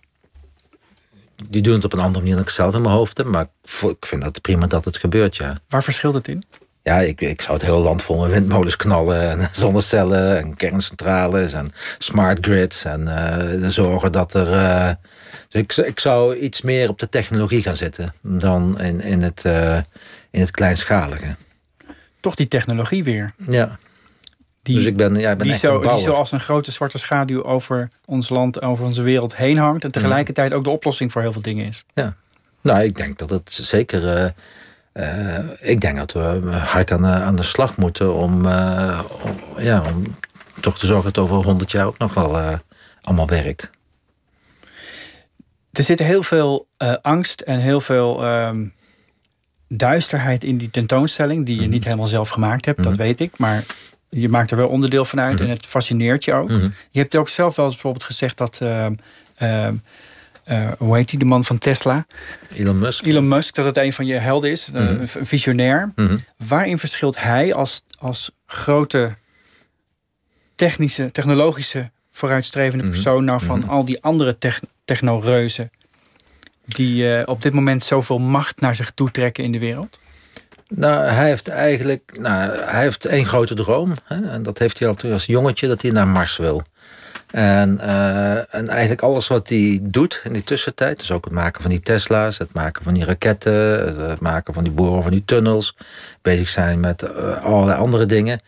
S5: Die doen het op een andere manier dan ik zelf in mijn hoofd heb. Maar ik vind het prima dat het gebeurt, ja.
S4: Waar verschilt het in?
S5: Ja, ik, ik zou het hele land vol met windmolens knallen. En zonnecellen en kerncentrales en smart grids. En uh, zorgen dat er uh, Dus ik, ik zou iets meer op de technologie gaan zitten dan in, in, het, uh, in het kleinschalige.
S4: Toch die technologie weer.
S5: Ja. Die, dus ik ben, ja, ik ben
S4: die, zo, die zo als een grote zwarte schaduw over ons land, over onze wereld heen hangt. En tegelijkertijd ook de oplossing voor heel veel dingen is.
S5: Ja. Nou, ik denk dat het zeker. Uh, ik denk dat we hard aan de, aan de slag moeten om, uh, om, ja, om toch te zorgen dat over 100 jaar ook nog wel uh, allemaal werkt.
S4: Er zit heel veel angst en heel veel um, duisterheid in die tentoonstelling, die je mhm. niet helemaal zelf gemaakt hebt, dat mhm. weet ik. Maar je maakt er wel onderdeel van uit mhm. en het fascineert je ook. Je hebt ook zelf wel eens bijvoorbeeld gezegd dat. Uh, uh, hoe heet hij, de man van Tesla?
S5: Elon Musk.
S4: Elon Musk, dat het een van je helden is, een visionair. Waarin verschilt hij als, als grote technische, technologische vooruitstrevende persoon nou van al die andere technoreuzen die uh, op dit moment zoveel macht naar zich toe trekken in de wereld?
S5: Nou, hij heeft eigenlijk nou, hij heeft één grote droom. Hè, en dat heeft hij al als jongetje, dat hij naar Mars wil. En, uh, en eigenlijk alles wat hij doet in die tussentijd, dus ook het maken van die Tesla's, het maken van die raketten, het maken van die boren van die tunnels, bezig zijn met uh, allerlei andere dingen.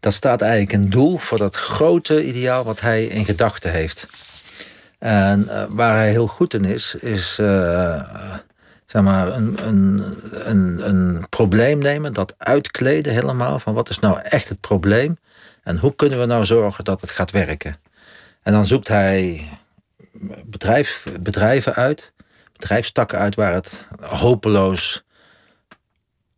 S5: Dat staat eigenlijk een doel voor dat grote ideaal wat hij in gedachten heeft. En uh, waar hij heel goed in is, is zeg maar een, een, een probleem nemen, dat uitkleden helemaal van wat is nou echt het probleem en hoe kunnen we nou zorgen dat het gaat werken. En dan zoekt hij bedrijf, bedrijven uit, bedrijfstakken uit waar het hopeloos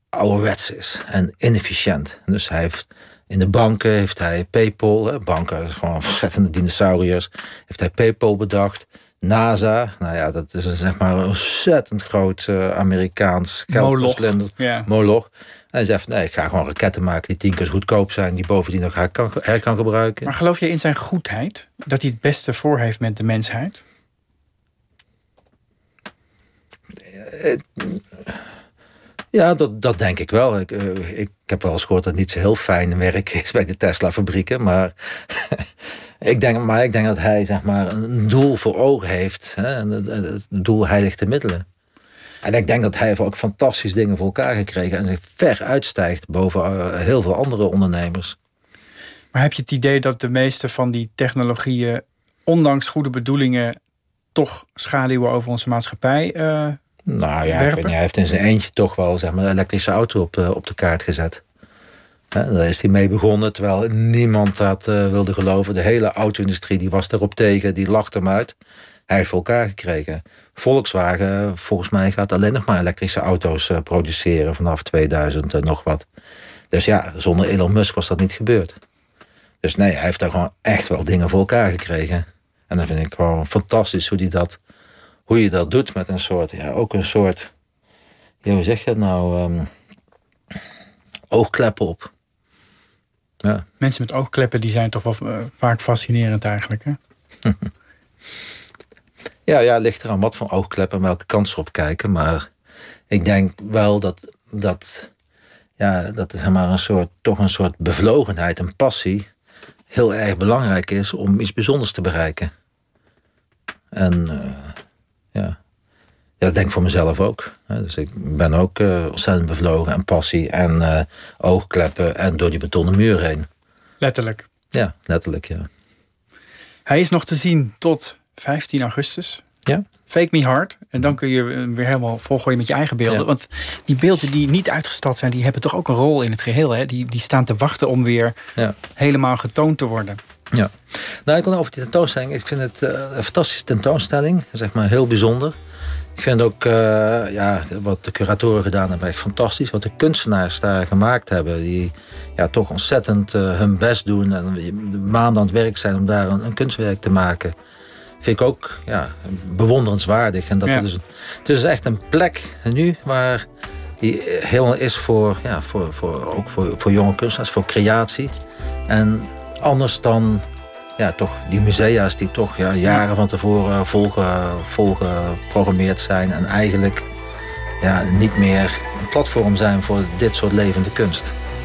S5: ouderwets is en inefficiënt. Dus hij heeft in de banken heeft hij PayPal, banken gewoon ontzettende dinosauriërs, heeft hij PayPal bedacht. NASA, nou ja, dat is een, zeg maar een ontzettend groot uh, Amerikaans geldverslinder. Moloch. Hij zegt, nee, ik ga gewoon raketten maken die tien keer zo goedkoop zijn, die bovendien nog her kan, her kan gebruiken.
S4: Maar geloof je in zijn goedheid? Dat hij het beste voor heeft met de mensheid?
S5: Uh, ja, dat, dat denk ik wel. Ik, uh, ik heb wel eens gehoord dat het niet zo heel fijn werk is bij de Tesla-fabrieken. Maar, ik denk, maar ik denk dat hij zeg maar, een doel voor ogen heeft. Hè, en het doel heiligt de middelen. En ik denk dat hij ook fantastische dingen voor elkaar gekregen. En zich ver uitstijgt boven uh, heel veel andere ondernemers.
S4: Maar heb je het idee dat de meeste van die technologieën, ondanks goede bedoelingen, toch schaduwen over onze maatschappij uh,
S5: nou ja, ik weet niet, hij heeft in zijn eentje toch wel zeg maar, een elektrische auto op de, op de kaart gezet. daar is hij mee begonnen, terwijl niemand dat uh, wilde geloven. De hele auto-industrie die was erop tegen, die lachte hem uit. Hij heeft voor elkaar gekregen. Volkswagen, volgens mij, gaat alleen nog maar elektrische auto's uh, produceren vanaf 2000 en nog wat. Dus ja, zonder Elon Musk was dat niet gebeurd. Dus nee, hij heeft daar gewoon echt wel dingen voor elkaar gekregen. En dan vind ik gewoon fantastisch hoe hij dat hoe je dat doet met een soort, ja, ook een soort, ja, hoe zeg je dat nou, um, oogkleppen op.
S4: Ja. Mensen met oogkleppen die zijn toch wel uh, vaak fascinerend eigenlijk, hè?
S5: ja, ja, het ligt eraan wat voor oogkleppen en welke kant ze op kijken. Maar ik denk wel dat, dat, ja, dat zeg maar een soort, toch een soort bevlogenheid en passie heel erg belangrijk is om iets bijzonders te bereiken. En uh, ja. ja, dat denk ik voor mezelf ook. Dus ik ben ook uh, ontzettend bevlogen en passie en uh, oogkleppen en door die betonnen muur heen.
S4: Letterlijk.
S5: Ja, letterlijk, ja.
S4: Hij is nog te zien tot 15 augustus.
S5: Ja.
S4: Fake Me Hard. En dan kun je weer helemaal volgooien met je eigen beelden. Want die beelden die niet uitgestald zijn, die hebben toch ook een rol in het geheel. Hè? Die, die staan te wachten om weer ja. helemaal getoond te worden.
S5: Ja, nou ik wil over die tentoonstelling. Ik vind het uh, een fantastische tentoonstelling. Zeg maar heel bijzonder. Ik vind ook uh, ja, wat de curatoren gedaan hebben echt fantastisch. Wat de kunstenaars daar gemaakt hebben. Die ja, toch ontzettend uh, hun best doen. En maanden aan het werk zijn om daar een, een, kunstwerk te maken. Vind ik ook ja, bewonderenswaardig. En dat ja. het, is, het is echt een plek nu waar die helemaal is voor, ja, voor, voor, ook voor, voor jonge kunstenaars. Voor creatie. En anders dan ja, toch die musea's die toch ja, jaren van tevoren volgeprogrammeerd zijn en eigenlijk ja, niet meer een platform zijn voor dit soort levende kunst.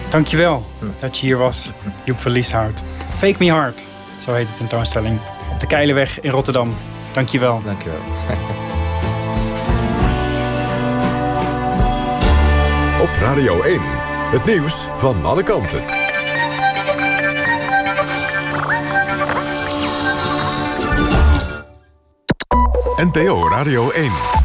S4: Dankjewel hm. dat je hier was, Joep van Lieshout. Fake Me Hard, zo heet de tentoonstelling, op de Keilenweg in Rotterdam. Dankjewel.
S5: Dankjewel.
S2: Op Radio 1, het nieuws van alle kanten. NPO Radio 1.